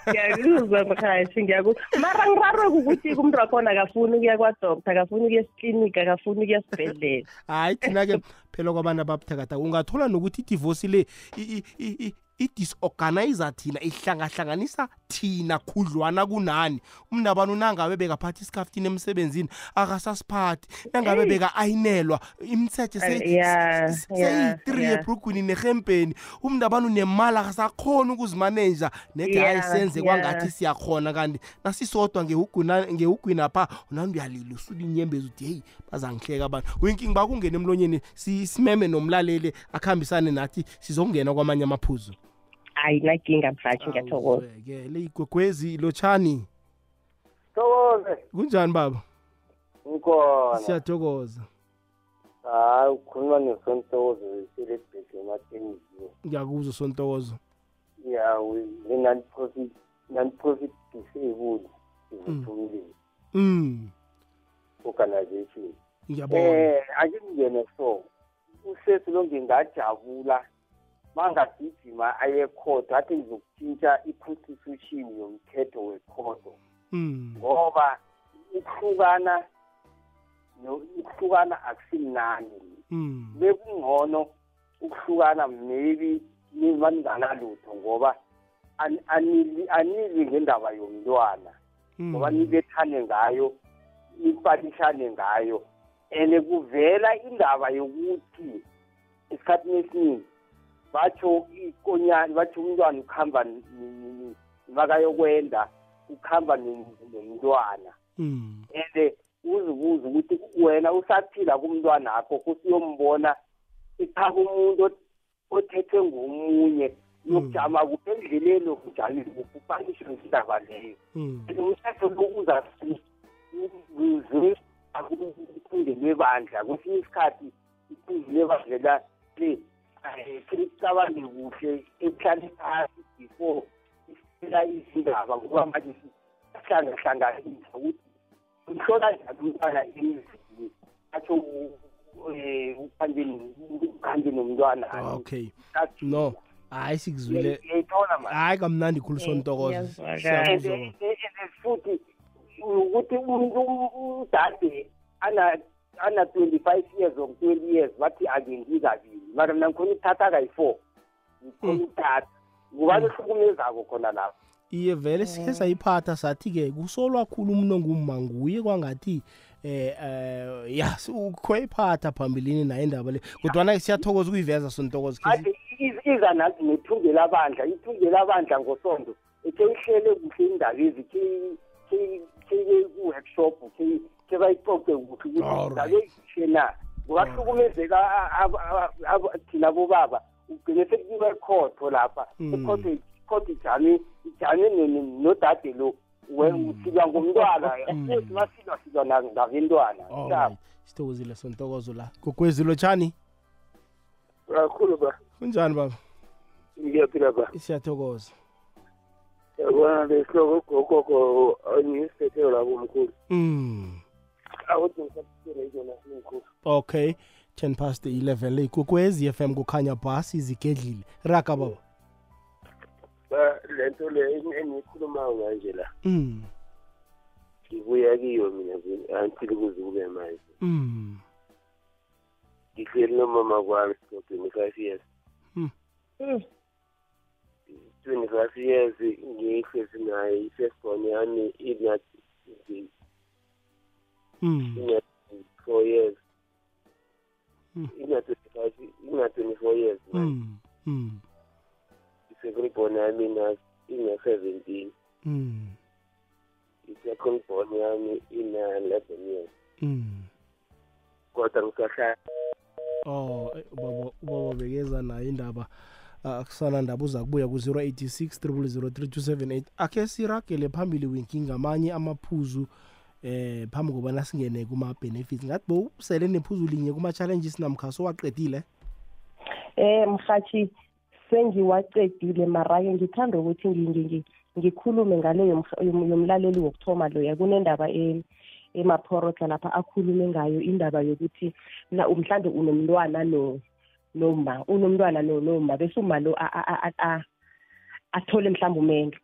ngiyakuzwa mhathi ngiyakuzwa mara ngirarwe kukuthi umuntu wakhona akafuni ukuya kwadoktor akafuni ukuya esiklinika akafuni ukuya esibhedlela. Hayi thina-ke phela kwabantu ababuthakathaka ungathola nokuthi idivosi le i-disorganizer thina ihlangahlanganisa thina khudlwana kunani. Umntu abantu nangabe bekaphatha isikhaftini emsebenzini akasasiphathi. Nangabe beka-ayinelwa imithetho Eh, yeah, seyi-three yeah, yeah. ebrugwini nerhempeni. Umntu abantu nemali akasakhona ukuzimaneja. Nede hayi Yeah, senze yeah. kwangathi siyakhona kanti nasisodwa ngehuguna- ngehugwini apha unani uyalila usula inyembezi uthi heyi bazangihleka abantu. Winking bakungena emlonyeni si- simeme nomlaleli akuhambisane nathi sizokungena kwamanye amaphuzu. Hayi naginga mhathi ngiyathokoza. ke le igwegwezi lotshani? Thokoze. Kunjani baba? Ngikhona. Siyathokoza. Hayi ukhuluma nesontokozo selebheke ematenizini ngiyakuzwa sontokozo ya we-non-profit non-profit disabled izithumile mm. Organization. Ngiyabona eh ake ngingene so. Usesi lo ngingajabula. Mangagijima aye court athi ngizokutshintsha i-constitution yomthetho wekhoto mm ngoba ukuhlukana no- ukuhlukana akusimnandi. Mm bekungcono ukuhlukana maybe nibanganalutho ngoba an- anili anili ngendaba yomntwana. Mm. ngoba nibethane ngayo nipatishane ngayo and kuvela indaba yokuthi esikhathini esiningi batsho ikonyani batsho umntwana ukuhamba n- n- n- makayokwenda ukuhamba nom- nomntwana mm and uzibuza ukuthi wena usaphila kumntwana akho kusiyombona ikhaba umuntu ot- othethwe ngomunye yokujama kuphi endleleni okujamile kuphi upanishe ngendaba leyo mm umthetho lokuza iphunge lebandla kwesinye isikhathi iphunge lebandla le selicabange kuhle ekuhlale phasi before isela izindaba ngoba manje sihlangahlanganisa ukuthi umhlola njani umntwana emzini. Atsho ukuhambe nomntwana. Okay. No hayi sikuzwile. Ngiyayithola manje. Hayi kamnandi khulu sontokozo. Iyazwakala. and Siyakuzwa and- baba. and futhi ukuthi umuntu udade ana ana 25 years or 20 years bathi akenzi kabili mara mina ngikhona ukuthatha kayi-four ngikhona ukuthatha ngubani ohlukumezako khona lapho iye vele sikhe sayiphatha sathi-ke kusolwa khulu umuntu ongumma nguye kwangathi eh eh ya ukhweyiphatha phambilini naye indaba le kodwana siyathokoza ukuyiveza sontokozo Khe si- manje iz- iza nathi nethunge labandla ithunge labandla ngosonto ekhe ihlele kuhle indaba ezi khe ku-workshop khe ke bayixoxe kuhle ukuthi Alright. ngabe kuhle na kungahlukumezeka a- a- a- a- thina bobaba. Ugcine sekuyiwa ekhotho lapha. Mm. ekhotho ikhotho ijame ijame no- no- nodade lo we- usilwa ngumntwana. Futhi masilwa silwa na- ngabentwana alright sithokozile sontokozo la. Gogwezilo tshani kakhulu ba. Kunjani baba? Ngiyaphila ba. Siyathokoza. Yabona lesihloko gogogo angisiphethe labo mkhulu mm okay 10 past 11 le ikokwezi FM kukhanya bhasi izigedlile raga baba. Ba lento le engiyikhulumayo manje la. Mm. Ngibuya kiyo mina until kuze kube manje. Mm. Ngihleli nomama kwami for twenty-five years. Mm. twenty-five years ngihlezi naye i-firstborn yami ina mm. Ina four years. Mm. ina twenty-five ina twenty-four years manje mm. Mm. I-second born yami ina ina seventeen mm. I-second born yami ina eleven years. Mm. Kodwa ngisahlala oh eh, ubaba ubaba bekeza nayo indaba. Ah, akusana ndaba uza kubuya ku-086 3278 akhe siragele phambili winkinga amanye amaphuzu eh phambi kobana singene kuma-benefits ngathi bo usele nephuzu linye kuma-challenges namkhaso waqedile Eh mhathi sengiwaqedile mara-ke ngithanda ukuthi ngi- ngi- ngi- ngikhulume ngale yomh- yom- yomlaleli wokuthoma loya. Kunendaba e- emaphorotla lapha akhulume ngayo indaba yokuthi na mhlambe unomntwana no noma unomntwana no noma bese uma lo athole mhlawumbe umendo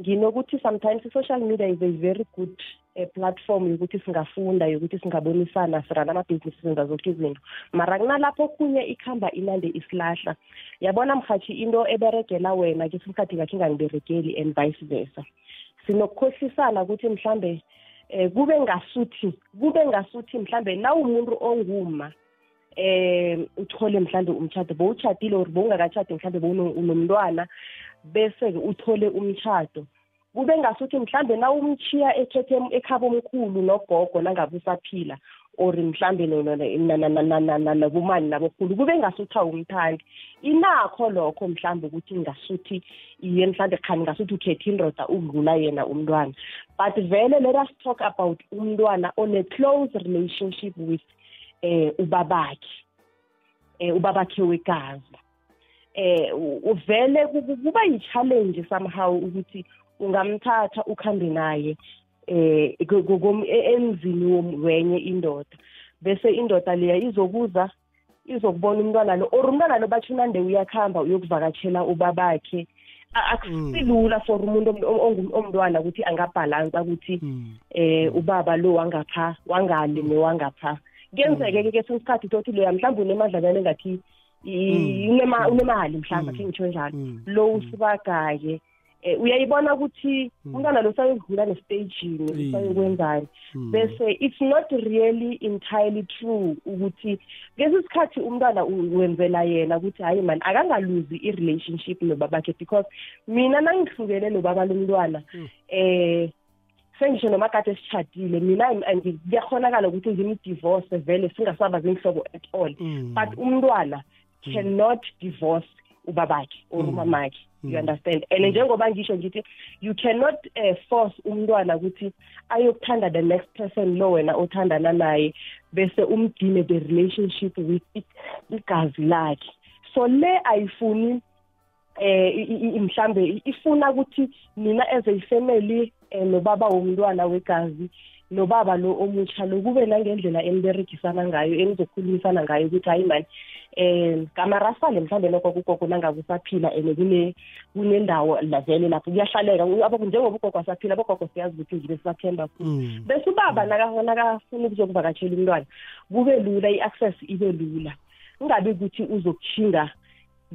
nginokuthi sometimes i-social media is a very good platform yokuthi singafunda yokuthi singabonisana sirana amabhizinisi senza zonke izinto. Mara kunalapho okhunye ikhamba inande isilahla. Yabona mhathi into eberegela wena ke isikhathi ngakhe ingangiberegeli and vice versa. Sinokukhohlisana ukuthi mhlambe eh kube ngasuthi kube ngasuthi mhlambe na umuntu onguma eh uthole mhlambe umtshado bowutshadile or bowungakatshadi mhlambe bowunomntwana bese-ke uthole umtshado kube ngasuthi mhlambe na umchiya ekhethe ekhaba omkhulu nogogo nangabe usaphila or mhlambe no- no- na- na- na- na- na- na- nabomani nabokhulu kube ngasuthi awumthandi. Inakho lokho mhlambe ukuthi ngasuthi iye mhlambe khani ngasuthi ukhethe indoda ukudlula yena umntwana. But vele let us talk about umntwana on a close relationship with eh ubabakhe eh ubabakhe wegazi. Eh u- uvele ku- ku- kuba yi-challenge somehow ukuthi ungamthatha ukhambe naye eh ku- ku- kum- e- emzini wom- wenye indoda. Bese indoda leya izokuza izokubona umntwana lo or umntwana lo batsho unande uyakhamba uyokuvakatshela ubabakhe. A- akusilula for umuntu om- om- ongu- omntwana ukuthi angabhalansa ukuthi mm. eh ubaba lo wangapha wangale newangapha kuyenzeke ke kesinye isikhathi uthi loya mhlawumbe unemadlanyana engathi i- unema- unemali mhlawumbe akhe ngitsho njalo. Mm. lo usibagaye eh uyayibona ukuthi umntwana lo usayodlula nestagini Mm. usayokwenzani Mm. bese it's not really entirely true ukuthi ngesi sikhathi umntwana wenzela yena ukuthi hayi mani akangaluzi i-relationship nobabakhe because mina nangihlukene nobaba lomntwana eh sengisho noma kade sishadile mina kuyakhonakala ukuthi ngimdivorce vele singasaba zingihlobo at all Mm. but umntwana cannot divorce ubabakhe or umamakhe you understand? And njengoba ngisho ngithi you cannot uh, force umntwana ukuthi ayokuthanda the next person lo wena othandana naye bese umdine the relationship with i- igazi lakhe. So le ayifuni eh i- i- i- mhlambe ifuna ukuthi mina as a family eh, nobaba womntwana wegazi nobaba lo omutsha lo kube nangendlela eniberegisana ngayo enizokhulumisana ngayo ukuthi hayi mani eh kamarasale mhlambe lokho kugogo nangabe usaphila and kune kunendawo la vele lapho kuyahlaleka abo njengoba ugogo asaphila abogogo siyazi ukuthi ngibe sisathemba futhi Mm. bese ubaba naka- nakafuna ukuzokuvakatshela umntwana kube lula i-access ibe lula kungabi ukuthi uzokushinga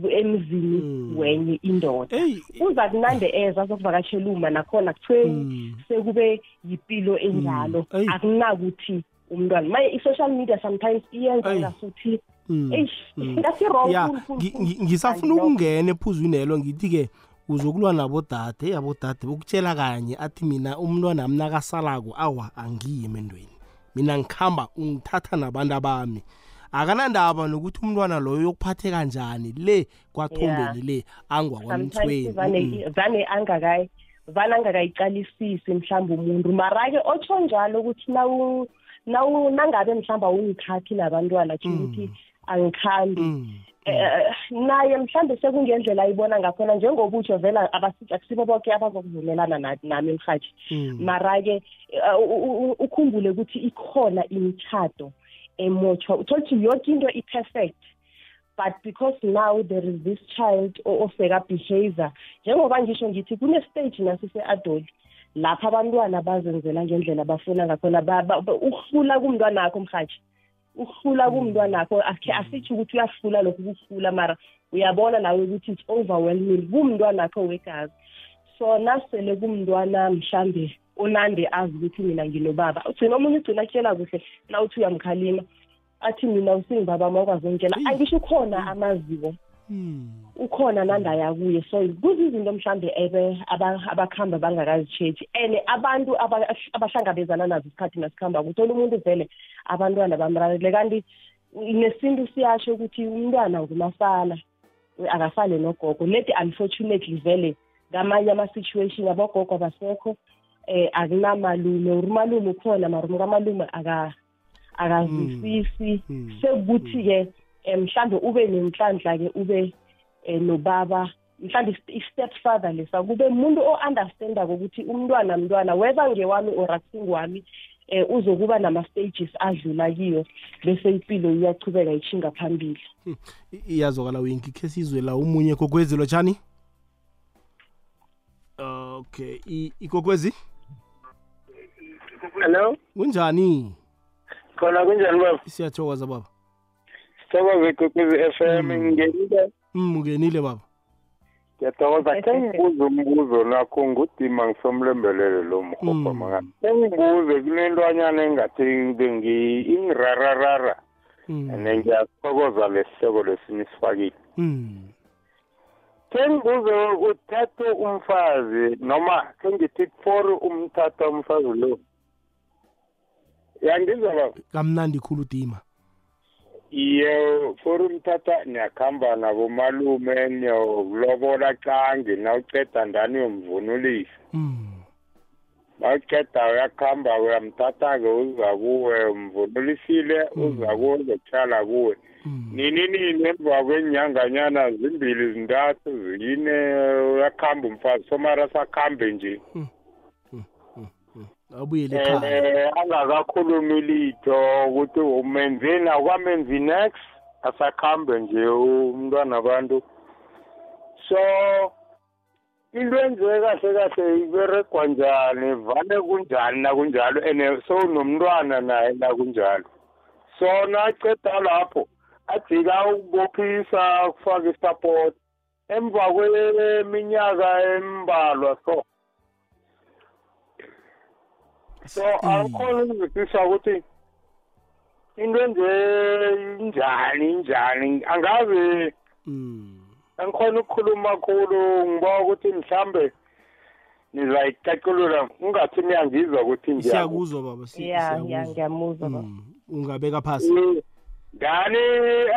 emzini Mm. wenye indoda eyi uza kunande eza azokuvakatshela uma nakhona kuthiwe Mm. sekube yipilo enjalo Mm. Eyi. akunakuthi umntwana maye i-social media sometimes iyenza Eyi. ngasuthi Mm. eish Mm. ngasi-wrong ya full, full, ngi- full. ngi- ngisafuna Kanti lokho- ukungena ephuzwini elo ngithi-ke uzokulwa nabodade abodade bokutshela kanye athi mina umntwana mna kasalako awa angiyi emendweni mina ngikhamba ungithatha nabantu abami akanandaba nokuthi umntwana loyo uyokuphathe kanjani le kwathombeni le sometimes angwakwamthweni vane vane angakayi vane angakayiqalisisi mhlawumbe umuntu mara-ke otsho njalo ukuthi nawu nawu nangabe mhlawumbe awungithathi nabantwana tsho ukuthi angikhambi Mm. Eh naye mhlambe sekungendlela ayibona ngakhona njengoba utsho vela abasi- akusibo bonke abazokuvumelana na- nami mhathi Mm. mara-ke eh, u- u- u- ukhumbule ukuthi ikhona imitshato emotshwa uthola ukuthi yonke into i-perfect but because now there is this child o- oseka-behavior njengoba ngisho ngithi kune-stage nasise-adoli lapha abantwana bazenzela ngendlela abafuna ngakhona. Ba- ba- ba- ukuhlula kumntwana akho mhathi ukuhlula kumntwana akho akhe asitsho ukuthi uyahlula lokhu kuhlula mara uyabona nawe ukuthi it's overwhelming kumntwana akho wegazi so nasele kumntwana mhlambe onande azi ukuthi mina nginobaba ugcina omunye ugcina akutshela kuhle na uthi uyamkhalima athi mina usingibaba ma ukwazi ungitshela Eyi. angisho ukhona amaziko Mm. Ukhona nandaya kuye so kuzizinto mhlambe ebe aba- abakhamba bangakazitshetshi and abantu aba- abahlangabezana nazo isikhathi nasikhamba kuthola umuntu vele abantwana bamrarele kanti nesintu siyasho ukuthi umntwana ngumasala akafane nogogo. Leti unfortunately vele ngamanye ama-situation abogogo abasekho eh akunamalume urumalume ukhona mara umkamalume aka akazwisisi. Mm. Sekuthi-ke um mhlambe ube nenhlanhla-ke ube um nobaba mhlawumbe i-step father lesa kube umuntu o-understandako ukuthi umntwana mntwana whether ngewami or akusingwami um uzokuba nama-stages adlula kiyo bese impilo iyachubeka ishinga phambili. I- iyazwakala winki khe sizwe la umunye kokwezi lotshani? Okay I- ikokwezi hello? Kunjani? Khona kunjani baba? Siyathokoza baba. Sithokoze kokwezi f m Mm. ngenile. Mm ungenile baba. Ngiyathokoza. Khe ngibuze umbuzo nakho ngudima ngisomlembelele lo mrhopha Mm. makani khe ngibuze kunentwanyana engathi ingirararara and ngiyathokoza lesihloko lesini isifakile Mm. khe ngibuze uthathe umfazi noma khe ngithi for umthatha umfazi lo. Yangizwa baba? Kamnandi khulu dima. Iye for umthatha niyakuhamba nabomalume niyokulobola cange nawuceda ndani yomvunulisa Mm. nawuceda uyakuhamba uyamthatha-ke uza kuwe umvunulisile Mm. uza kuwe uzokuhlala kuwe Mm. nini nini emva kwenyanganyana zimbili zintathu zine uyakuhamba umfazi somara sakhambe nje abuyele ekhaya. eh angakakhulumi litho ukuthi umenzeni akwamenzi next asakhambe nje umntwana abantu so into enziwe kahle kahle iberegwa njani vane kunjani nakunjalo and sowunomntwana naye nakunjalo. So naceda lapho ajika ukubophisa kufaka isapoti emva kweminyaka embalwa so so akukhona ukuzwisisa ukuthi into enje injani injani? Angazi Mm. angikhona ukukhuluma khulu ngiba ukuthi mhlambe nizayicaculula ungathi niyangizwa ukuthi siyakuzwa baba ngiyamuzwa baba. Mm. ungabeka phasi. Ngani?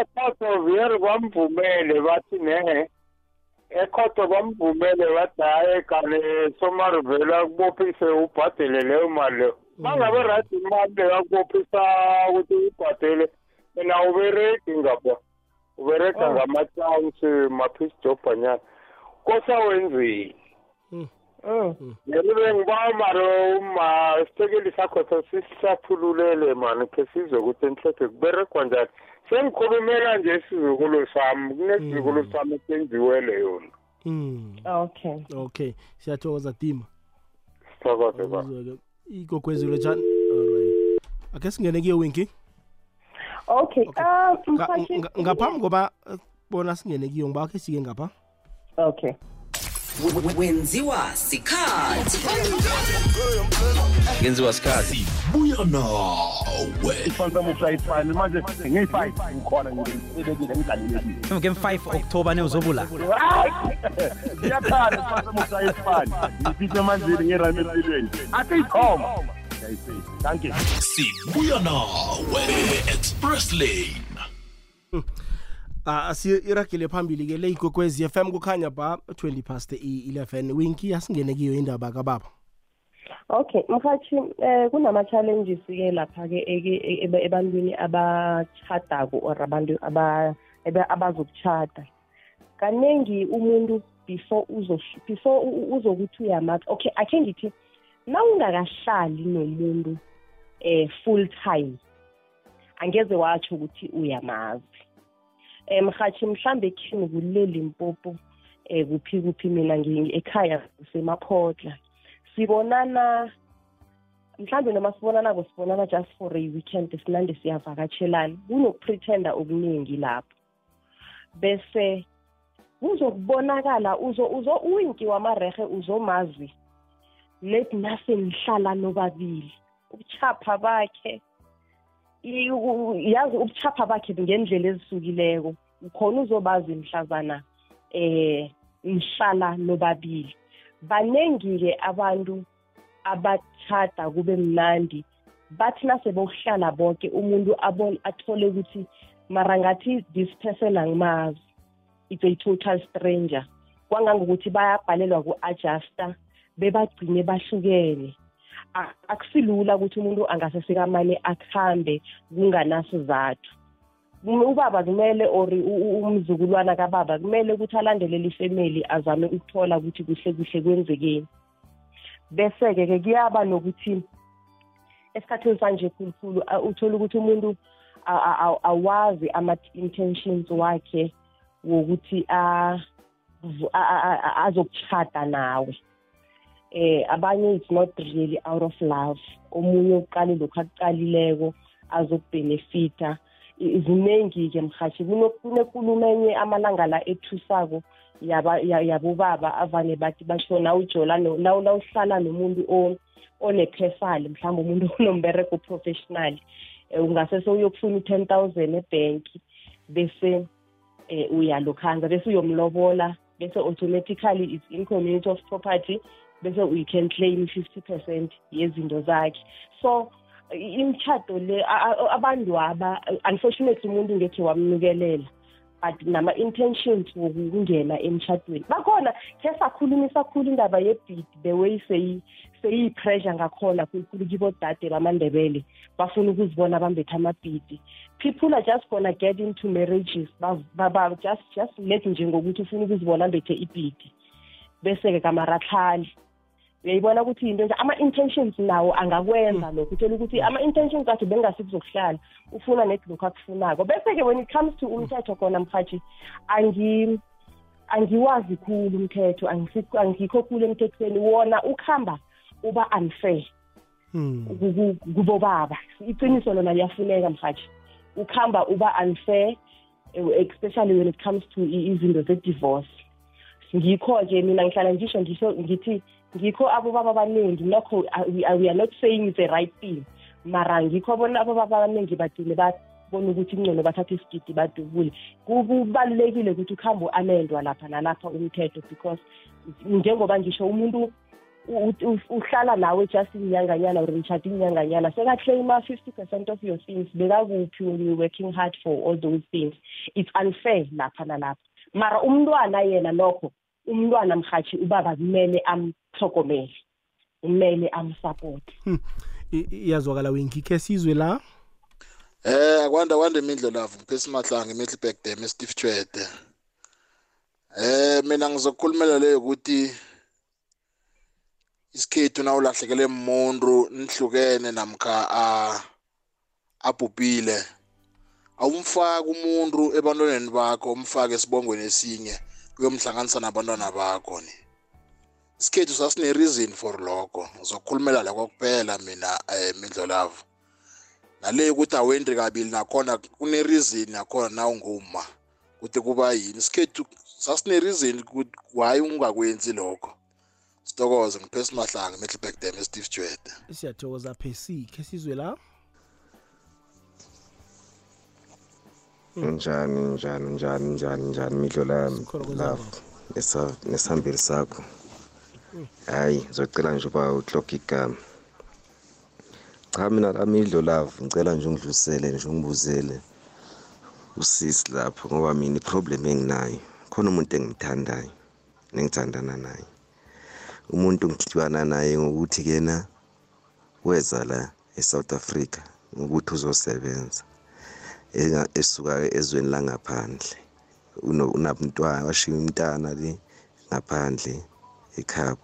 Ekhotoveri bamvumele bathi ne ekhoto bamvumele bathi hayi kane somarivela kubophise ubhadele leyo mali leyo. Mangabe rati imali leyo akubophisa ukuthi uyibhadele mina ubereki ngapha ubereka Oh. ngama-chansi maphisi jobhanyana. Kosawenzeni Mm. ngelibe ngiba maro uma isitekeli sakho sisihlathululele mani khe sizwe ukuthi enhleke kuberekwa njani. Sengikhulumela nje isizukulu sami kunesizukulu Mm. sami esenziwele yona Mm. okay. Okay siyathokoza dima. Sithokoze ba lotshani alright akhe singene kuyo winki okay ah nga- ngaphambi koba eh, bona singene kuyo ngiba khe sike ngapha. Okay. wenziwa sikhathi yenziwa sikhathi buya nawe ngemfayi okthoba neuzobula iyakhana isifana ngifithe emanzini ngerami empilweni asiyithoma Thank you. Sibuya nawe express lane. Ah asiragele phambili ke le ikokwezi FM kukhanya ba 20 past i11 winki asingene kiyo indaba kababa? Okay mkhathi eh kunama challenges ke lapha ke eke- ebe- ebantwini abachadako or abantu aba ebe- abazokuchata kaningi umuntu before uzo before u- u- uzokuthi uyamazi okay akhe ngithi nawungakahlali nomuntu eh full time angeze watsho ukuthi uyamazi. Eh mhathi mhlambe ekhini kuleli mpopo eh kuphi kuphi mina ekhaya semaphotla sibonana mhlambe noma sibonanako sibonana just for a weekend sinande siyavakatshelana. Kunokupretenda okuningi lapho. Bese kuzokubonakala uzo uzo uwinki wamarehe uzomazi let nase nihlala nobabili. Ubuchapha bakhe yazi ubuchapha bakhe ngendlela ezihlukileko ukhona uzobazi mhlazana eh nihlala nobabili. Baningi-ke abantu abachada kube mnandi bathi nasebokuhlala bonke umuntu abone athole ukuthi mara ngathi this person angimazi it's a total stranger. Kwangangokuthi bayabhalelwa ku-adjusta bebagcine bahlukene. A- akusilula ukuthi umuntu angasesekamane akuhambe kunganasizathu Kum- ubaba kumele or umzukulwana kababa kumele ukuthi alandelele ifemeli azame ukuthola ukuthi kuhle kuhle kwenzekeni. Bese-ke ke kuyaba nokuthi esikhathini sanje khulukhulu uthola ukuthi umuntu awazi ama-intentions wakhe wokuthi a- vu- a- a- a- azokuchata nawe. Eh abanye it's not really out of love omunye uqale lokhu akuqalileko azokubhenefita I- ziningi-ke mhathi Kuno- kunenkulumo enye amalanga la ethusako yaba- ya- yabobaba avane bathi basho nawujola no- naw- nawuhlala nomuntu o- onephefali mhlawumbe umuntu onombereko professional eh, ungase sewuyokufuna u-ten thousand ebhenki bese eh uyalokhanza bese uyomlobola bese automatically it's in community of property. Bese we can claim 50% yezinto zakhe. So i- imitshato le a- a- abantu aba unfortunately umuntu ngekhe wamnukelela but nama-intentions wokungena emtshadweni bakhona khe sakhulumisa khulu indaba yebhidi the way seyi- seyiyi-pressure ngakhona khulukhulu kibodade bamandebele bafuna ukuzibona bambethe amabhidi. People are just gonna get into marriages ba, ba, ba, just just let njengokuthi ufuna ukuzibona ambethe ibhidi. Bese-ke kamaratlhali uyayibona ukuthi yinto nje ama-intentions nawo angakwenza lokhu. Uthola ukuthi ama-intentions akhe bengasi kuzokuhlala ufuna net lokhu akufunako. Bese-ke when it comes to umthetho khona mhathi angi angiwazi khulu umthetho angisi- angikho khulu emthethweni. Wona ukuhamba uba unfair Hmm. ku- ku- kubobaba. Iqiniso lona liyafuneka mhathi ukuhamba uba unfair eh, especially when it comes to i- izinto ze-divorce. Ngikho-ke mina ngihlala ngisho ngisho ngithi ngikho abobaba abaningi nokho uh, we are we are not saying it's a right thing. Mara ngikho bona abobaba abaningi bagcine babona ukuthi ingcono bathathe isigidi badubule. Ku- kubalulekile ukuthi ukuhambe u-amendwa lapha nalapha umthetho because njengoba ngisho umuntu u- u- uhlala nawe just inyanganyana or nitshade inyanganyana sekaclaima fifty percent of your things bekakuphi when you're working hard for all those things? It's unfair lapha nalapha. Mara umntwana yena nokho umntwana mhathi ubaba kumele amhlogomele kumele amsupport I- iyazwakala winki khe sizwe la? Eh akwanda kwanda imidlo lavu phesi mahlanga eMiddelburg Dam eSteve Tshwede. Eh mina ngizokukhulumela leyo ukuthi isikhethu nawulahlekele umuntu nihlukene namkha a abhubhile awumfaki umuntu ebantwaneni bakho umfake esibongweni esinye. Kuyomhlanganisa nabantwana bakho ni? Isikhethu sasine reason for lokho. Ngizokukhulumela la kokuphela mina eh midlo lavu nale ukuthi awendi kabili nakhona kune-reason nakhona na unguma? Ukuthi kuba yini? Isikhethu sasine-reason ukuthi why ungakwenzi lokho? Sitokoze ngiphesi mahlanga emetlebek dam esteve jwede siyathokoza phesi khe sizwe la. Njani njani njani njani njani midlo lami? Sikhona kwenzeka. love nesa- nesihambeli sakho. Hayi ngizocela nje uba utlog igama. Cha mina lami idlolavu ngicela nje ungidlulisele nje ungibuzele usisi lapho ngoba mina iproblem enginayo khona umuntu engimthandayo nengithandana naye. Umuntu ngidibana naye ngokuthi kena weza la eSouth Africa ngokuthi uzosebenza. Enga- esuka ezweni langaphandle. Unabantwana washiya umntana le ngaphandle ekhabo.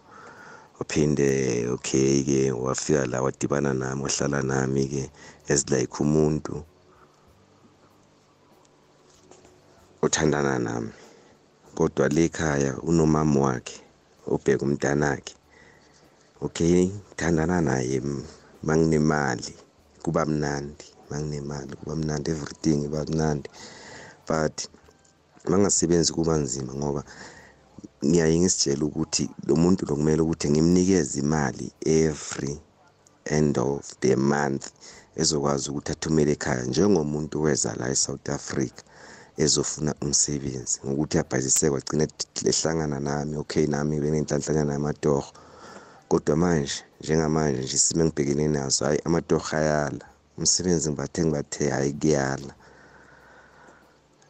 Waphinde okay ke wafika la wadibana nami wahlala nami ke as like umuntu othandana nami. Kodwa le ekhaya unomama wakhe obheka umntanakhe. Okay ngithandana naye manginemali kuba mnandi. Manginemali kuba mnandi everything iba mnandi. But mangasebenzi kuba nzima ngoba ngiyaye ngisitshela ukuthi lo muntu lo kumele ukuthi ngimnikeze imali every end of the month ezokwazi ukuthi athumele ekhaya njengomuntu weza la eSouth Africa ezofuna umsebenzi. Ngokuthi abhazise kwagcina lehlangana nami okay nami benenhlanhlanyana yamatoho kodwa manje njengamanje nje isimo engibhekene naso hayi amatoho ayala. Umsebenzi ngibathe ngibathe hayi kuyala.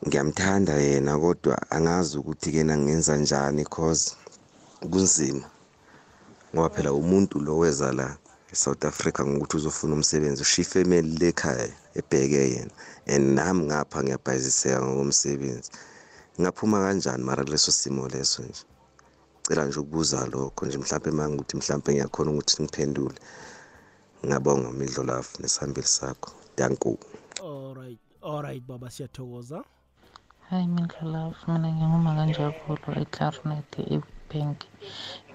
Ngiyamthanda yena kodwa angazi ukuthi kena ngenza njani cause kunzima. Ngoba phela umuntu lo weza la eSouth Africa ngokuthi uzofuna umsebenzi ushiya ifamily lekhaya ebheke yena. And nami ngapha ngiyabhayiziseka ngokomsebenzi. Ngaphuma kanjani mara kuleso simo leso nje? Cela nje ukubuza lokho nje mhlawumbe mangukuthi mhlawumbe ngiyakhona ukuthi ngiphendule. Ngiyabonga midlolafu nesihambeli sakho. Danku alright alright baba siyathokoza. Hayi mindlulavu mina nginguma kanjabulo eclarinet ebank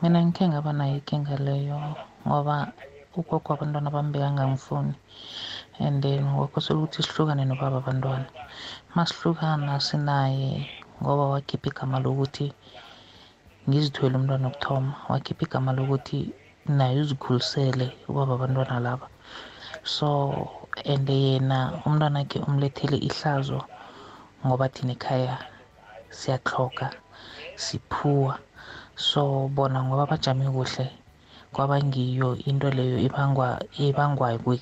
mina ngikhe ngaba nayo inkinga leyo ngoba ugogo abantwana bami bekangangifuni. And then kwakhosela ukuthi sihlukane nobaba abantwana. Masihlukana sinaye ngoba wakhipha igama lokuthi ngizithwele umntwana wokuthoma. Wakhipha igama lokuthi naye uzikhulisele ubaba abantwana laba. So and yena umntwana wakhe umlethele ihlazo ngoba thina ekhaya siyahloga siphuwa. So bona ngoba bajame kuhle kwaba ngiyo into leyo ibangwa ibangwa kwe-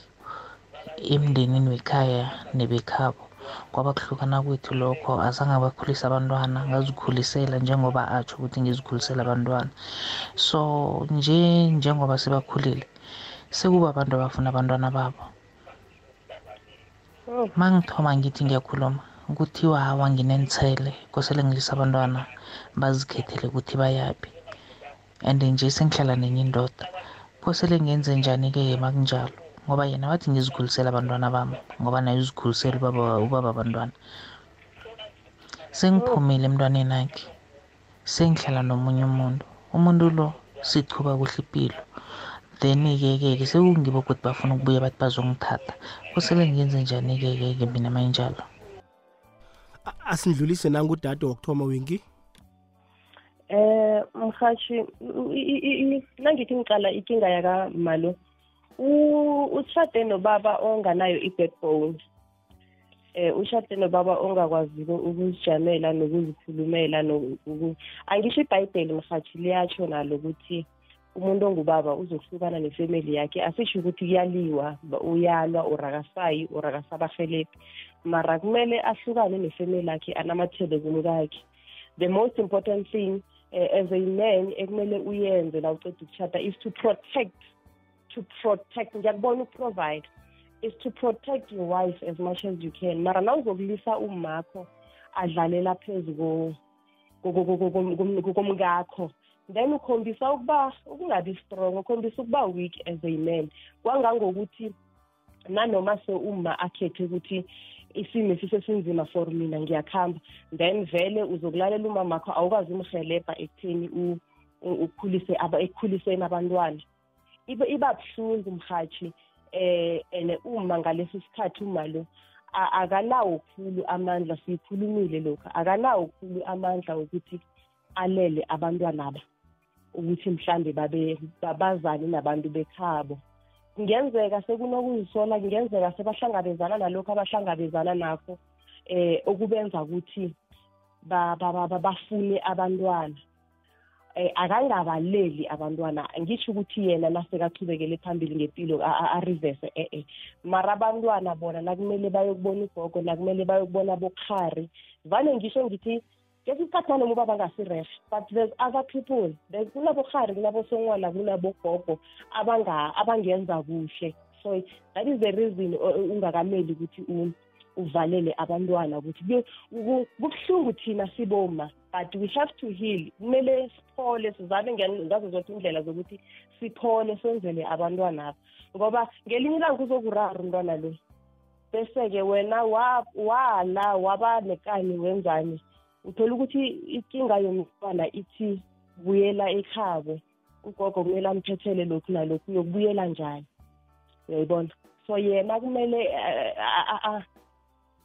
emndenini wekhaya nebekhabo. Kwaba kuhlukana kwethu lokho azange bakhulisa abantwana ngazikhulisela njengoba atsho ukuthi ngizikhulisela abantwana. So nje njengoba sebakhulile sekuba abantu abafuna abantwana babo. Ma ngithoma ngithi ngiyakhuluma kuthiwa hawa nginenithele kosele ngilise abantwana bazikhethele ukuthi bayaphi. And nje sengihlala nenye indoda kosele ngenze njani-ke makunjalo. Ngoba yena wathi ngizikhulisele abantwana bami ngoba naye uzikhulisele ubaba ubaba abantwana. Sengiphumile emntwaneni akhe sengihlala nomunye umuntu. Umuntu lo sichuba kuhle impilo. Then-ke ke ke sekungibo ukuthi bafuna ukubuya bathi bazongithatha. Kusele ngenze njani-ke ke ke mina mayinjalo? A- asindlulise nangudade wokuthoma winki eh mhashi nangithi ngiqala inkinga yakamalo u- ushade nobaba onganayo i-backbone eh ushade nobaba ongakwaziyo ukuzijamela nokuzikhulumela noku- angisho ibhayibheli mhathi liyatsho nalo ukuthi umuntu ongubaba uzohlukana nefamily yakhe. Asisho ukuthi kuyaliwa uyalwa or akasayi or akasabahelebhi mara kumele ahlukane nefamily yakhe anamathele kumkakhe. The most important thing uh, as a man ekumele uyenze la uceda ukushada is to protect to protect ngiyakubona ukuprovide is to protect your wife as much as you can. Mara na uzokulisa umakho adlalela phezu ko- ko- ko- ko- ko- kom- kom- komkakho then ukhombisa ukuba ukungabi strong ukhombisa ukuba weak as a man. Kwangangokuthi nanoma se uma akhethe ukuthi isimo sisesinzima for mina ngiyakuhamba then vele uzokulalela umamakho awukwazi umhelebha ekutheni u- u- ukhulise aba ekukhuliseni abantwana. Iba iba buhlungu mhathi eh ene uma ngalesi sikhathi uma lo a- akanawo khulu amandla siyikhulumile lokhu akanawo khulu amandla ukuthi alele abantwana aba ukuthi mhlambe babe babazane nabantu bekhabo. Kungenzeka sekunokuzisola kungenzeka sebahlangabezana nalokhu abahlangabezana nakho eh okubenza ukuthi ba- ba- ba- ba- bafune abantwana. Eh akangabaleli abantwana. Ngisho ukuthi yena nasekachubekele phambili ngempilo a- a- arivese eh eh mara abantwana bona nakumele bayokubona igogo nakumele bayokubona bokhari vane ngisho ngithi kesi isikhathi nanomu baba ngasirehe but there's other people. There's kunabokhari kunabosonwana kunabogogo abanga abangenza kuhle. So that is the reason o- o- ungakameli ukuthi u- uvalele abantwana ukuthi ku- ku- kubuhlungu thina siboma but we have to heal. Kumele siphole sizame ngen- ngazo zonke indlela zokuthi siphole senzele abantwana aba ngoba ngelinye ilanga kuzokurara umntwana lo. Bese-ke wena wa- wala waba nekani wenzani? Uthola ukuthi inkinga yomntwana ithi buyela ekhabo. Ugogo kumele amphethele lokhu nalokhu uyokubuyela njani? Uyayibona? So yena kumele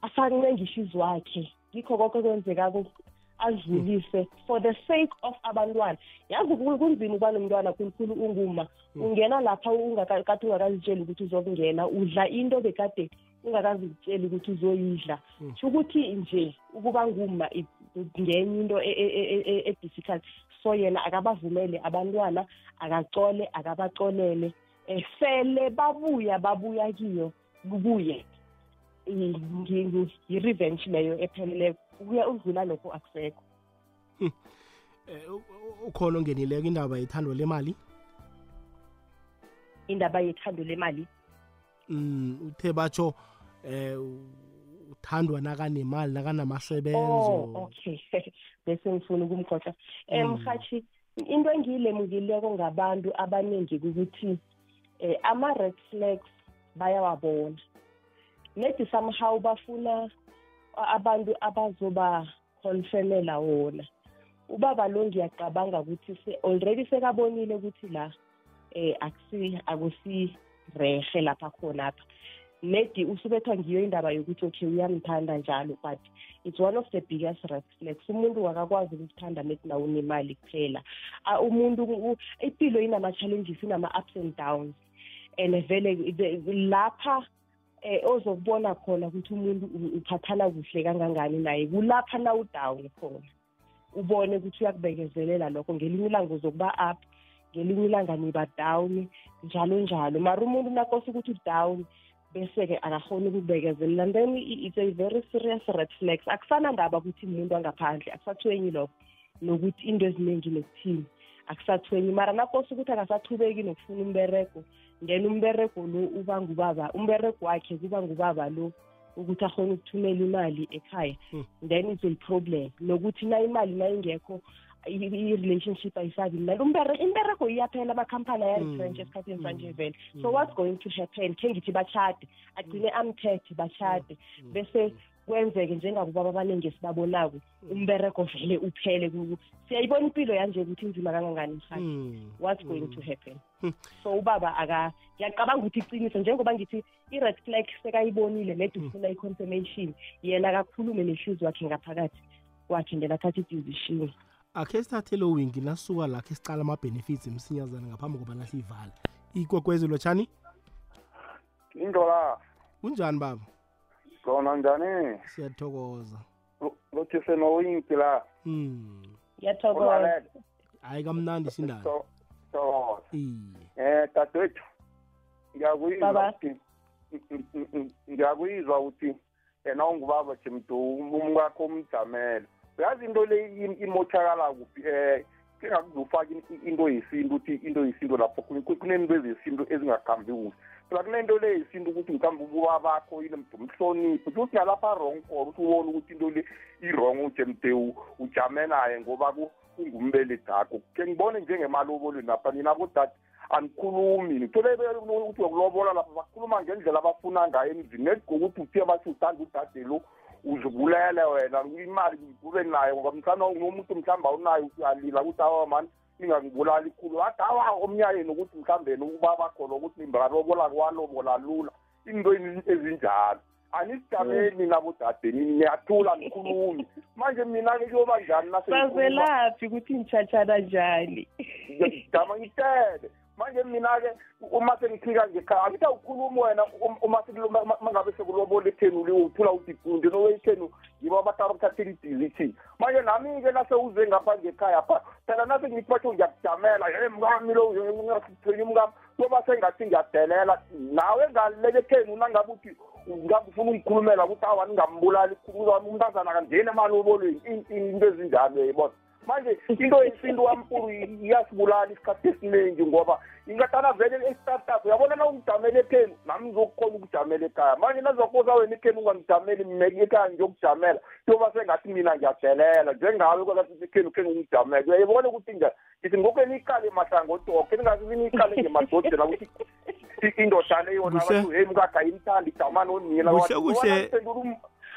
eh, a- a- a- afake ngishizi wakhe. Ngikho konke kwenzekako adlulise for the sake of abantwana yazi ku- kunzima ukuba nomntwana khulukhulu unguma ungena lapha ungaka- kade ungakazitsheli ukuthi uzokungena udla into bekade ungakazitsheli ukuthi uzoyidla. Sho ukuthi nje ukuba nguma i- ngenye into e- e- e- e- e-difficult. So yena akabavumele abantwana akacole akabacolele. Um sele babuya babuya kiyo kubuye. i- ngi- ngi- yi-revenge leyo epheleleyo kuya udlula lokho akusekho. Eh, u- u- ukhona ongenileko indaba yethando lemali? Indaba yethando lemali? Mm uthe batsho eh uthandwa nakanemali nakanamasebenzo oh okay. Bese ngifuna ukumxoxa um Mm. mhathi into engiyilemukileko ngabantu abaningi kukuthi eh ama-red flags bayawabona. Nedi somehow bafuna abantu abazoba confirmela wona. Ubaba lo ngiyacabanga ukuthi already sekabonile ukuthi la eh akusi akusirehe lapha khonapha nedi usubethwa ngiyo indaba yokuthi okay uyamthanda njalo but it's one of the biggest red flags umuntu akakwazi ukuthanda nedi nawe unemali kuphela. Ah, umuntu impilo inama-challenges inama-ups and downs. And vele lapha eh ozokubona khona ukuthi umuntu u- uphathana kuhle kangangani naye. Kulapha na udown khona. Ubone ukuthi uyakubekezelela lokho. Ngelinye ilanga uzokuba up ngelinye ilanga niba down njalo njalo. Mara umuntu nakose ukuthi udown bese-ke akakhoni ukukubekezelela. And then i- it's a very serious red flags. Akusana ndaba ukuthi umuntu angaphandle akusathwenyi lokho nokuthi into eziningi nokuthini akusathwenyi mara nakose ukuthi akasachubeki nokufuna umberego. Then umberego lo uba ngubaba umberego wakhe kuba ngubaba lo ukuthi akhona ukuthumela imali ekhaya. Then it's a problem. Nokuthi na imali nayingekho i- i-relationship ayisabi. Mnandi Umbere- imberego iyaphela amakhampani ayarefrench esikhathini sanje vele. So what's going to happen? Khe ngithi bachade agcine amthethe bachade bese kwenzeke njengabo baba abaningi esibabonako umberego vele uphele ku- siyayibona impilo yanje ukuthi inzima kangangani mhani what's going to happen? So ubaba aka ngiyacabanga ukuthi iqiniso njengoba ngithi i-red flag sekayibonile nedi ufuna i-confirmation yena akakhulume nehluzi wakhe ngaphakathi kwakhe then athathe i-decision. Akhe sithathe lo wingi nasuka la khe sicala ama-benefits emsinyazana ngaphambi kobana siyivala ikwekwezi lotshani indola. Kunjani baba? Khona njani siyathokoza lothi senowinki la. Mm ngiyathokoza. Hayi kamnandi sindaba thokoza iye. eh dadewethu ngiyakuyizwa Baba. ukuthi ng- ng- ng- ngiyakuyizwa ukuthi yena ungubaba jemdu umkakho umjamele uyazi into le im- imothakala kuphi um kengakuzofaka into yesintu ukuthi into yesintu lapho ku- ku- kunento ezesintu ezingakhambi kuhle. Phela kunento le yesintu ukuthi mhlawumbe ububa bakho inemdu umhloniphi ukuthi nalapha wrong khona ukuthi ubone ukuthi into le i-wrong ujemde ujame naye ngoba ku- kungumbelethi akho ke ngibone njengemalobolweni lapha nina bodade anikhulumi ngithole ukuthi uyokulobola lapha bakhuluma ngendlela abafuna ngayo emzini. Net ngokuthi uthiye bathi uthanda udade lo uzibulele wena. Imali kube nayo ngoba mhlawumbe nomuntu mhlawumbe awunayo uyalila ukuthi awa mani ningangibulali khulu wathi awa omnyayeni ukuthi mhlawumbe ukuba bakhona ukuthi nimbalobola kwalobola lula. Into ezinjalo. Anisijameni nabodade niyathula nikhulumi manje mina-ke kuyoba njani sazelaphi ukuthi ngitshatshana njani? Ngijama ngitele manje mina-ke uma sengiphika ngekhaya angithi awukhulumi wena um- uma sekuloma- ma- mangabe sekulobola ethenu uthula udikunde nowethenu yibo abatara kuthathela ibhizithi manje nami-ke nase uze ngapha ngekhaya pha phela nase ngithi batho ngiyakujamela ye mkami lo ngithwenye umkami kuyoba sengathi ngiyadelela. Nawe ngaleke ethenu nangabe uthi ngabe ufuna ungikhulumela ukuthi awa ningambulali umntazana kangeni emalobolweni in- in- into ezinjalo yayibona. Manje into yesintu kampulu iyasibulala isikhathi esiningi ngoba ingatana vele e-startup uyabona na ungijamele ekhenu nami ngizokukhona ukujamela ekhaya manje nazokosa wena ekhenu ungangijameli mina ekhaya ngiyokujamela kuyoba sengathi mina ngiyadelela njengawe kwelathi ekhenu khenu ungijamele uyayibona ukuthi nje ngithi ngoke niyiqale mahlangodoke ningazivi niyiqale ngemadodela ukuthi i- indoda leyo yona Kuhle. bathi hey mkakhe ayimthandi ijamani onina Kuhle, kuhle.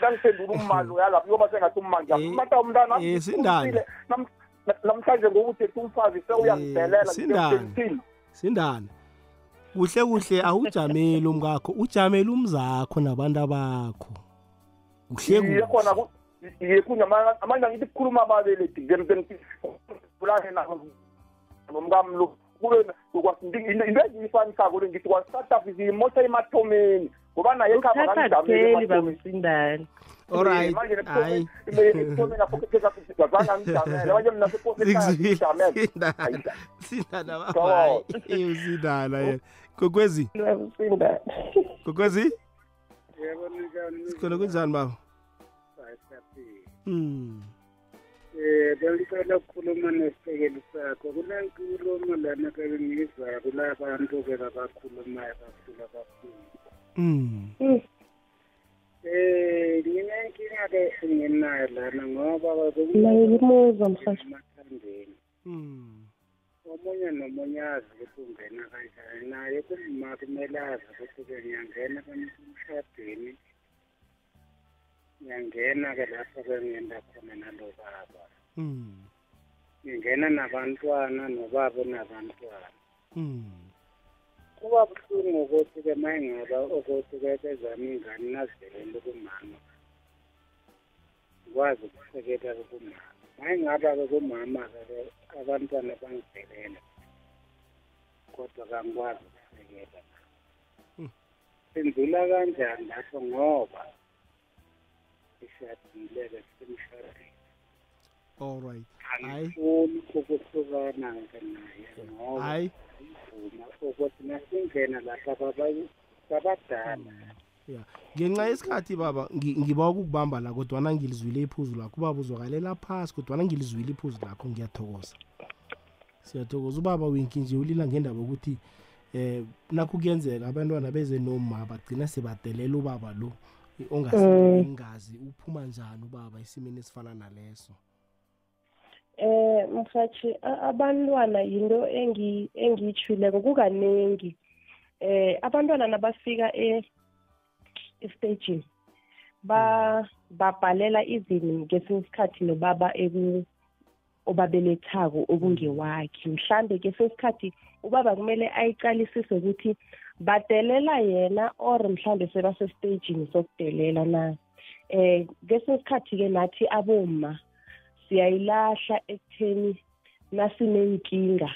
Nangiphendula ummalo yalapho yoba sengathi umma ngiyamata umntana eh, Sindane. Nam- na- namhlanje ngokuthi umfazi sewuyangidelela Sindane. sindana kuhle kuhle awujameli umkakho ujamela umzakho nabantu abakho kuhle. kuhle amanje angithi kukhuluma ababelethi bulane nomkami lo kube into engiyifanisako le ngithi kwa-startup ziyimosha emathomeni. Ngoba naye ekhamba uthatha kupheli babusindane Alright, manje hayi. ethomeni aphokezange angijamele manje mina Sikuzwile, seposejamele Sindana. Sindana babayi usindana yena. Kokwezi? Babusindane kokwezi? Yebo njani sikhona kunjani baba? Mm Eh bengicela ukukhuluma nesisekeli sakho. Kunenkulumo lana kabe ngizwa kulabantu ke abakhulumayo kakhulu kakhulu. Mm. Eh nginenkinga ke enginayo lana ngoba Nayimuzwa mshashi. emathandeni mm. Omunye nomunye azi ukuthi ungena kanjani naye kumma kumele azi ukuthi-ke ngiyangena emshadweni ngiyangena-ke lapho-ke ngiyenda khona nalo baba mm. Ngingena nabantwana nobaba onabantwana mm. Kuba buhlungu ukuthi-ke uma ingaba ukuthi-ke bezami ingane nazivelele kumama ngikwazi ukusekela kumama. Uma ingaba-ke kumama-ke abantwana bangivelela kodwa kangikwazi ukusekela. Senzula kanjani lapho? Ngoba ishadile-ke semshadweni all right. Angifuni ukuhlukana-ke naye ngoba hayi ngivuma ukuthi nasingena lapha baba- babadala ya ngenxa yesikhathi baba ngi- ngiba ukukubamba la kodwana ngilizwile iphuzu lakho. Ubaba uzwakalela phasi kodwana ngilizwile iphuzu lakho. Ngiyathokoza. Siyathokoza. Ubaba winki nje ulila ngendaba yokuthi eh nakho kuyenzeka abantwana beze noma bagcina sebadelela ubaba lo Mm. ongasingazi uphuma njani ubaba esimeni esifana naleso? Eh mfathi abantwana yinto engi engiyithuleko kukanengi. Eh abantwana nabafika e estagini ba babhalela izinto ngesinye isikhathi nobaba obabelethako okungewakhe. Mhlambe kesinye isikhathi ubaba kumele ayiqalisise ukuthi badelela yena or mhlambe sebasestagini sokudelela na. Eh kesinye isikhathi-ke nathi aboma siyayilahla ekutheni nasinenkinga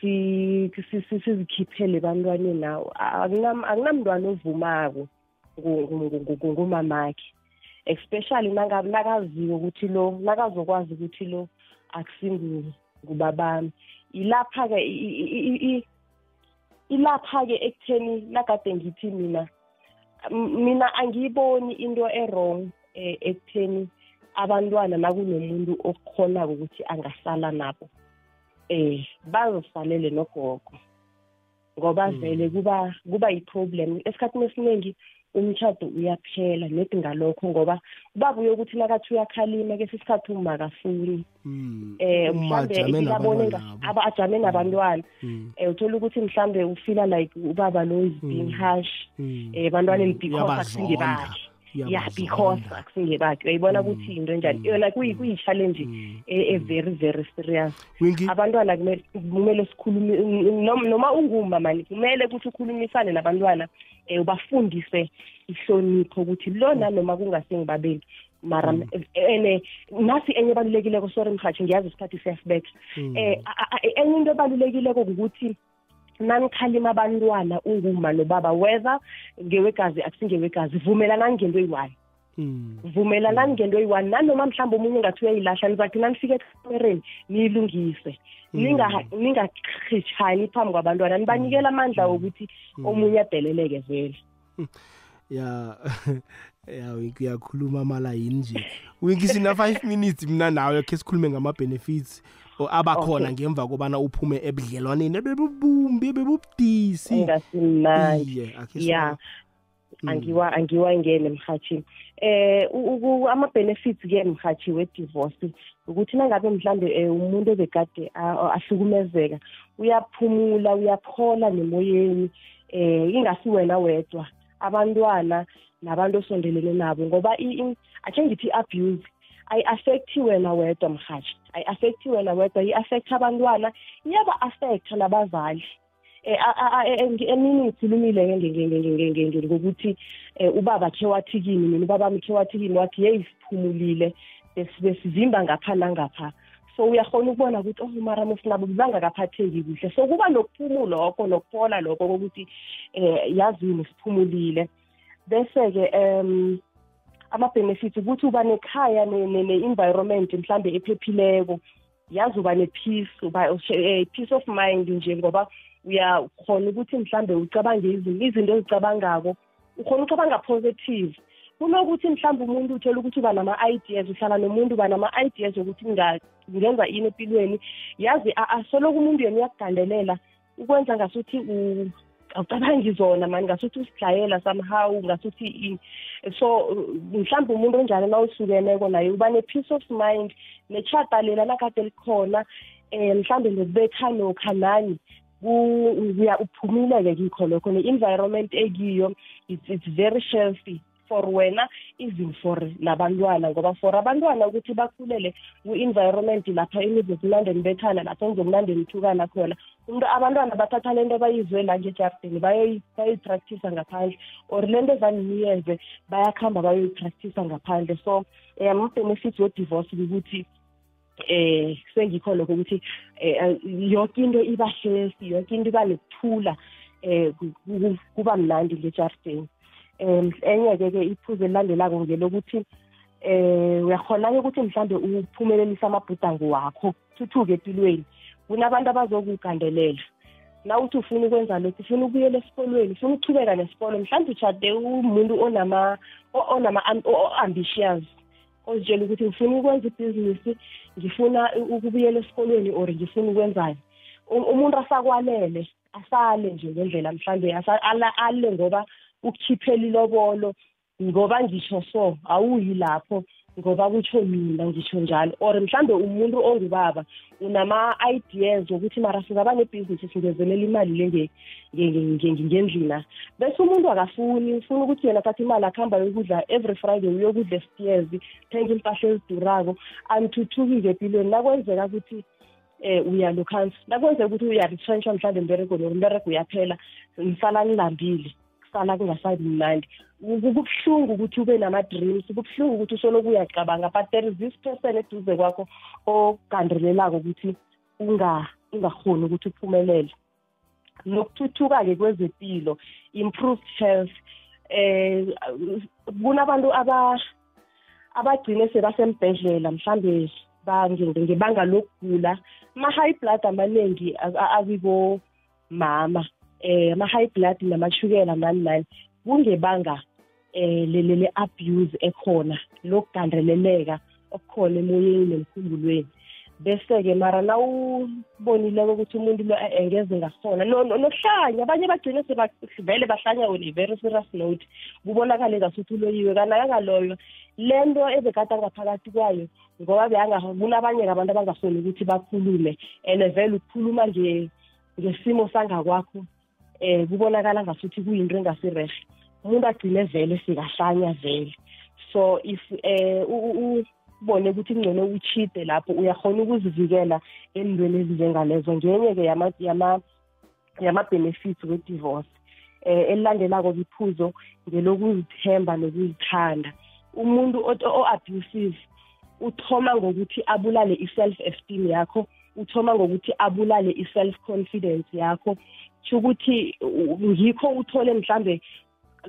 si- si- si- sizikhiphele ebantwaneni nawo. Akunam- akunamntwana ovumako ngu- ngu- ngu- ngu- ngumamakhe. Especially nangabe nakaziwe ukuthi lo nakazokwazi ukuthi lo akusingubabami ilapha-ke i- i- i- i- ilapha-ke ekutheni nagade ngithi mina m- mina angiyiboni into e-wrong eh, ekutheni abantwana nakunomuntu okhonako ukuthi angahlala nabo eh bazisalele nogogo. Ngoba vele kuba kuba yi-problem. Esikhathini esiningi umtshado uyaphela nedi ngalokho ngoba ubabuye ukuthi nakathi uyakhalima kesi isikhathi uma akafuni eh mhlambe ikabone aba ajame nabantwana. Eh uthola ukuthi mhlambe ufila like ubaba lo is being harsh. Eh bantwaneni because akusinge bakhe yeah because akusinge bakhe uyayibona ukuthi into enjani? Yona kuyi kuyi-challenge e-very very serious. Abantwana kumele sikhulume noma noma unguma mani kumele ukuthi ukhulumisane nabantwana um ubafundise ihlonipho ukuthi lo nanoma kungasengibabeli mara ene nasi enye ebalulekileko sorry mhathi ngiyazi isikhathi siyasibetha. Um enye into ebalulekileko ukuthi nanikhalima abantwana unguma nobaba whether ngewegazi akusingewegazi vumelanani ngento eyi-one. Vumelanani ngento eyi-one. Nanoma mhlawumbe omunye ngathi uyayilahla nizagcina nifike ekamereni niyilungise. Ningachitshani phambi kwabantwana nibanikela amandla wokuthi omunye adeleleke vele. Ya ya winki uyakhuluma malayini nje? Winki sina 5 minutes mina nawe khe sikhulume ngama-benefits. Abakhona ngemva kobana uphume ebudlelwaneni ebebubumbi ebebubudisi. Akhe ya. Mm. angiwa angiwangene mhathi. Eh u- u- ama-benefits ke mhathi we-divorce ukuthi nangabe mhlambe eh, umuntu obekade a- ahlukumezeka uyaphumula uyaphola nemoyeni eh ingasi wena wedwa abantwana nabantu osondelene nabo ngoba akhe ngithi i-abuse ayi-affecti wena wedwa mhathi ayi-affecti wena wedwa i-affecta abantwana. Iyaba-affecta nabazali. Eh a- a- a- e- e- emini ngikhulumile-ke ngokuthi um ubaba khe wathi kini mina ubaba mi khe wathi kini wathi yeyi siphumulile bes- besivimba ngapha nangapha. So uyakhona ukubona ukuthi oh mara musinabo bangakaphatheki kuhle. So kuba nokuphumula lokho nokuphola lokho kokuthi um yazini siphumulile. Bese-ke um ama-benefits ukuthi uba nekhaya ne- ne- ne-environment mhlambe ephephileko. Yazi uba ne-peace uba eh, peace of mind nje ngoba uyakhona ukuthi mhlambe ucabange izinto izinto ozicabangako ukhona ucabanga positive. Kunokuthi mhlawumbe umuntu uthela ukuthi uba nama-ideas uhlala nomuntu uba nama-ideas ukuthi nga- ngenza ini empilweni. Yazi a- asoloko umuntu yena uyakugandelela ukwenza ngasuthi u- awucabangi zona mani ngasuthi usidlayela somehow ngasuthi ini so uh, mhlawumbe umuntu onjalo na usukeneko naye uba ne-peace of mind nechata lela nakade likhona um mhlawumbe nokubetha nokha nani ku- uya uphumile-ke kikho lokho ne-environment ekiyo it's, it's very healthy for wena even for nabantwana. Ngoba for abantwana ukuthi bakhulele ku-environment lapha enizokunande nibethana lapha nizokunande nithukana khona umuntu abantwana bathatha lento bayizwe la ngejardini bayoyi- bayoyipractisa ngaphandle or lento ezaniniyenze bayakuhamba bayoyipractisa ngaphandle. So um ama-benefits we-divorce ukuthi eh sengikho lokho ukuthi eh yonke into iba healthy yonke into iba nekuthula eh ku- ku- kuba mnandi ngejardini um enye-ke ke iphuzu elilandelako ngelokuthi eh uyakhona-ke ukuthi mhlambe uphumelelise amabhudango wakho thuthuke empilweni kunabantu abazokugandelela na uthi ufuna ukwenza lokhu ufuna ukubuyela esikolweni ufuna ukuchubeka nesikolo mhlawumbe utshade umuntu onama o- onama o-ambitious ozitshela ukuthi ngifuna ukwenza ibhizinisi ngifuna ukubuyela esikolweni or ngifuna ukwenzani Um- umuntu asakwalele asale nje ngendlela mhlambe asa- ala- ale ngoba ukukhiphela ilobolo ngoba ngisho so awuyi lapho ngoba kutsho mina ngisho njalo. Or mhlambe umuntu ongubaba unama-ideas wokuthi mara singaba nebhizinisi singezelela imali le nge- nge- nge- nge- ngendlina. Bese umuntu akafuni ufuna ukuthi yena athathe imali akuhamba yokudla every friday uyokudla esitiyers thenga impahla ezidurako anithuthuki-ke empilweni nakwenzeka ukuthi eh uyalokhansi nakwenzeka ukuthi uyaretrentsha mhlawumbe emberegweni or umberego uyaphela nisala nilambile kusala kungasabi mnandi. Ku- kubuhlungu ukuthi ube nama-dreams kubuhlungu ukuthi usoloko uyacabanga but there is this person eduze kwakho ogandelelako ukuthi unga- ungakhoni ukuthi uphumelele. Nokuthuthuka-ke kwezempilo improved health eh kunabantu aba abagcine sebasembhedlela mhlambe ngebanga lokugula. Ama-high blood amaningi a- a- akibo mama eh ama-high blood namashukela nani nani kungebanga eh lele le-abuse ekhona lokugandeleleka okukhona emoyeni nemkhumbulweni. Bese-ke mara nawubonileko ukuthi umuntu lo eh, engeze ngakhona No- no- nokuhlanya abanye bagcine vele bahlanya on a very serious note kubonakale ngasuthi uloyiwe kana akangaloywa le nto ebekade ngaphakathi kwayo ngoba kunabanye-ke abantu abangakhoni ukuthi bakhulume and vele ukukhuluma nge- ngesimo sangakwakho. Um kubonakala ngasuthi kuyinto engasirehe umuntu agcine vele sikahlanya vele. So if um ubone ukuthi kungcono uchide lapho uyakhona ukuzivikela entweni ezinjengalezo. Ngenye-ke yama- yama- yama-benefits we-divorce eh elilandelako kiphuzo ngelokuzithemba nokuzithanda. Umuntu o-abusive uthoma ngokuthi abulale i-self esteem yakho uthoma ngokuthi abulale i-self confidence yakho sho ukuthi u- ngikho uthole mhlambe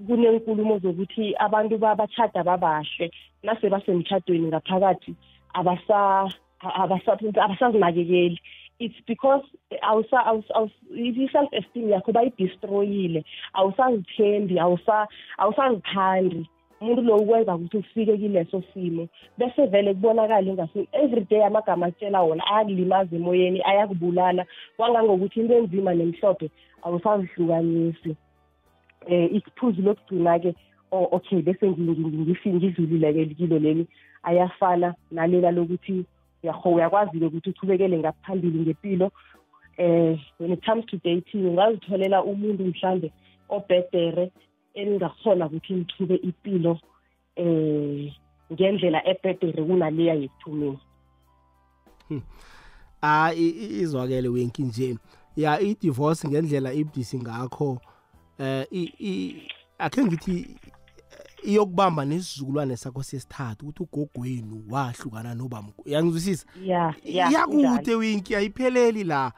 kunenkulumo zokuthi abantu babachada babahle. Nase basemtshadweni ngaphakathi abasa abasa- abasazinakekeli it's because awusa awusa- awus- i-self esteem yakho bayidestroyile. Awusazithembi awusa awusazithandi. Umuntu lo ukwenza ukuthi ufike kileso simo. Bese vele kubonakala ingasi everyday amagama atshela wona ayakulimaza emoyeni ayakubulala. Kwangangokuthi into enzima nemhlophe awusazihlukanisi eh isiphuzu lokugcina-ke okay bese ngidlulile-ke kilo leli ayafana nalela lokuthi uyakwazi-ke ukuthi uthubekele ngaphambili ngempilo eh when it comes to dating ungazitholela umuntu mhlambe obhedere eningakhona ukuthi nithube impilo eh ngendlela ebhedere kunaleya yekuthumeni ah i- i- izwakele wenki nje. Ya i-divorce ngendlela ibudisi ngakho eh i- i- akhe ngithi eh, iyokubamba nesizukulwane sakho sesithathu ukuthi ugogwenu wahlukana nobamkhulu. Yangizwisisa ya ya yakude winki ayipheleli la.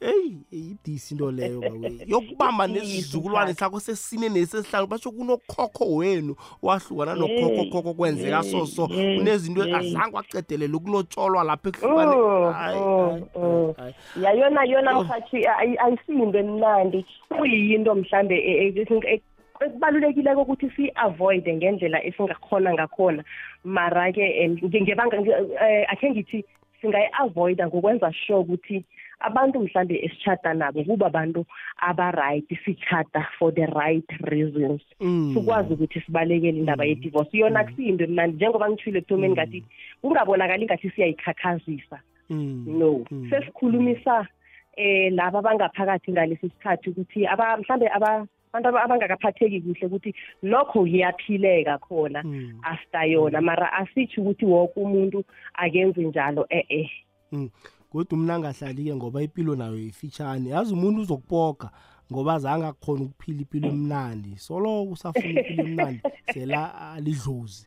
Eyi ibudisi into leyo bawe yokubamba nesizukulwane sakho sesine nesesihlanu basho kunokhokho wenu wahlukana nokhokho khokho kwenzeka so so hey, kunezinto hey. azange wacedelele ukulotsholwa lapha ekuhlukane Oh, Hayi, oh, hayi, oh. hayi. ya yona yona Oh. mhathi ayi- ayisiyinto emnandi kuyinto mhlambe e- e- e- ekubalulekile ukuthi siyi-avoide ngendlela esingakhona ngakhona mara-ke em, nge- ngebanga nge- eh, akhe ngithi singayi-avoida ngokwenza sure ukuthi abantu mhlambe esishada nabo kuba abantu aba-right sichada for the right reasons. Mm. sikwazi ukuthi sibalekele indaba ye-divorce. Yona kusiyinto emnandi. Njengoba ngithile ekuthomeni ngathi kungabonakali ngathi siyayikhakhazisa. Mm. no. Sesikhulumisa eh laba abangaphakathi ngalesi sikhathi ukuthi aba mhlambe aba abantu aba- abangakaphatheki kuhle ukuthi lokho kuyaphileka khona Mm. after yona. Mara asithi ukuthi wonke umuntu akenze njalo eh eh Mm. Kodwa umna angahlali-ke ngoba impilo nayo ifitshane yazi umuntu uzokupoga ngoba azange akukhona ukuphila impilo emnandi soloko usafuna impilo emnandi sela alidlozi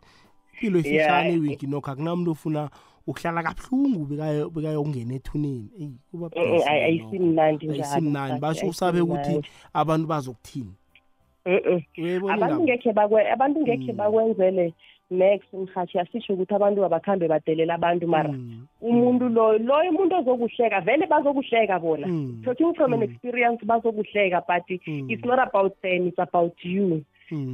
impilo ifitshane Yeah. iwiki nokho akunamuntu ofuna ukuhlala kabuhlungu bekayo- bekayokungena ethuneni eyi kuba Mm, mm, budisi ayi- lokho. ayisimnandi njalo, ayisimnandi mfati, basho usabe ukuthi ayisimnandi. abantu bazokuthini Mm-mm. uyayibona abantu indaba? ngekhe bakwe abantu ngekhe bakwenzele next mhathi asisho ukuthi abantu abakhambe badelela abantu mara umuntu loyo loyo umuntu ozokuhleka vele bazokuhleka bona. Talking from an experience bazokuhleka but it's not about them it's about you.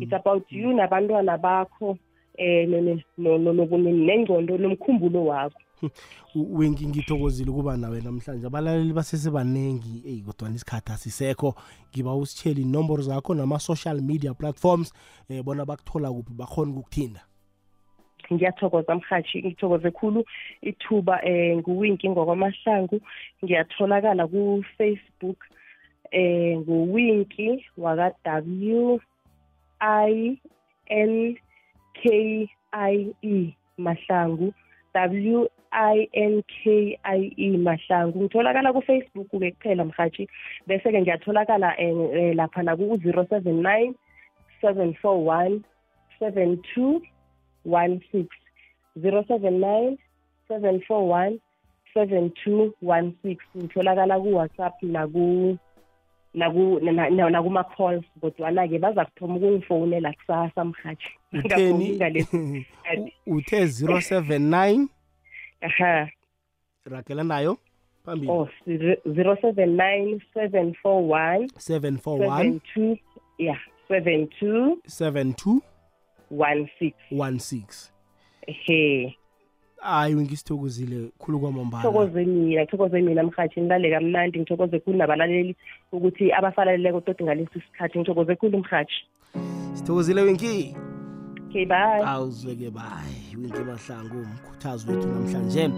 It's about you nabantwana bakho eh ne- ne- no- no- no- ne- nengcondo nomkhumbulo wakho. U- wengi ngithokozile ukuba nawe namhlanje. Abalaleli basesebaningi eyi kodwana isikhathi asisekho. Ngiba usitshela inomboro zakho nama-social media platforms um bona bakuthola kuphi bakhona ukukuthinda. Ngiyathokoza mhathi ngithokoze khulu. Ithuba eh nguwinki ngokwamahlangu. Ngiyatholakala ku-facebook eh nguwinki waka w i n k i e mahlangu. W i n k i e mahlangu. Ngitholakala ku-facebook-ke kuphela mhathi. Bese-ke ngiyatholakala eh, eh, lapha naku-zero seven nine seven four one seven two one six zero seven nine seven four one seven two one six. Ngitholakala ku-whatsapp naku naku na- na- nakuma-calls kodwana-ke baza kuthoma ukungifowunela kusasa mhathi utheni? Ngalesi uthe 079 aha. Ragela nayo phambili. Oh zero seven nine seven four one 741 seven two yeah seven two 72 one six. 16 he. Hayi ngisithokozile khulu kwamambala. Thokoze mina ngithokoze mina mhathi nilale kamnandi ngithokoze khulu nabalaleli ukuthi abasalaleleko todi ngalesi sikhathi ngithokoze khulu mhathi sithokozile wenki okay bye. Awuzweke bayi winki mahlangu umkhuthazi wethu namhlanje.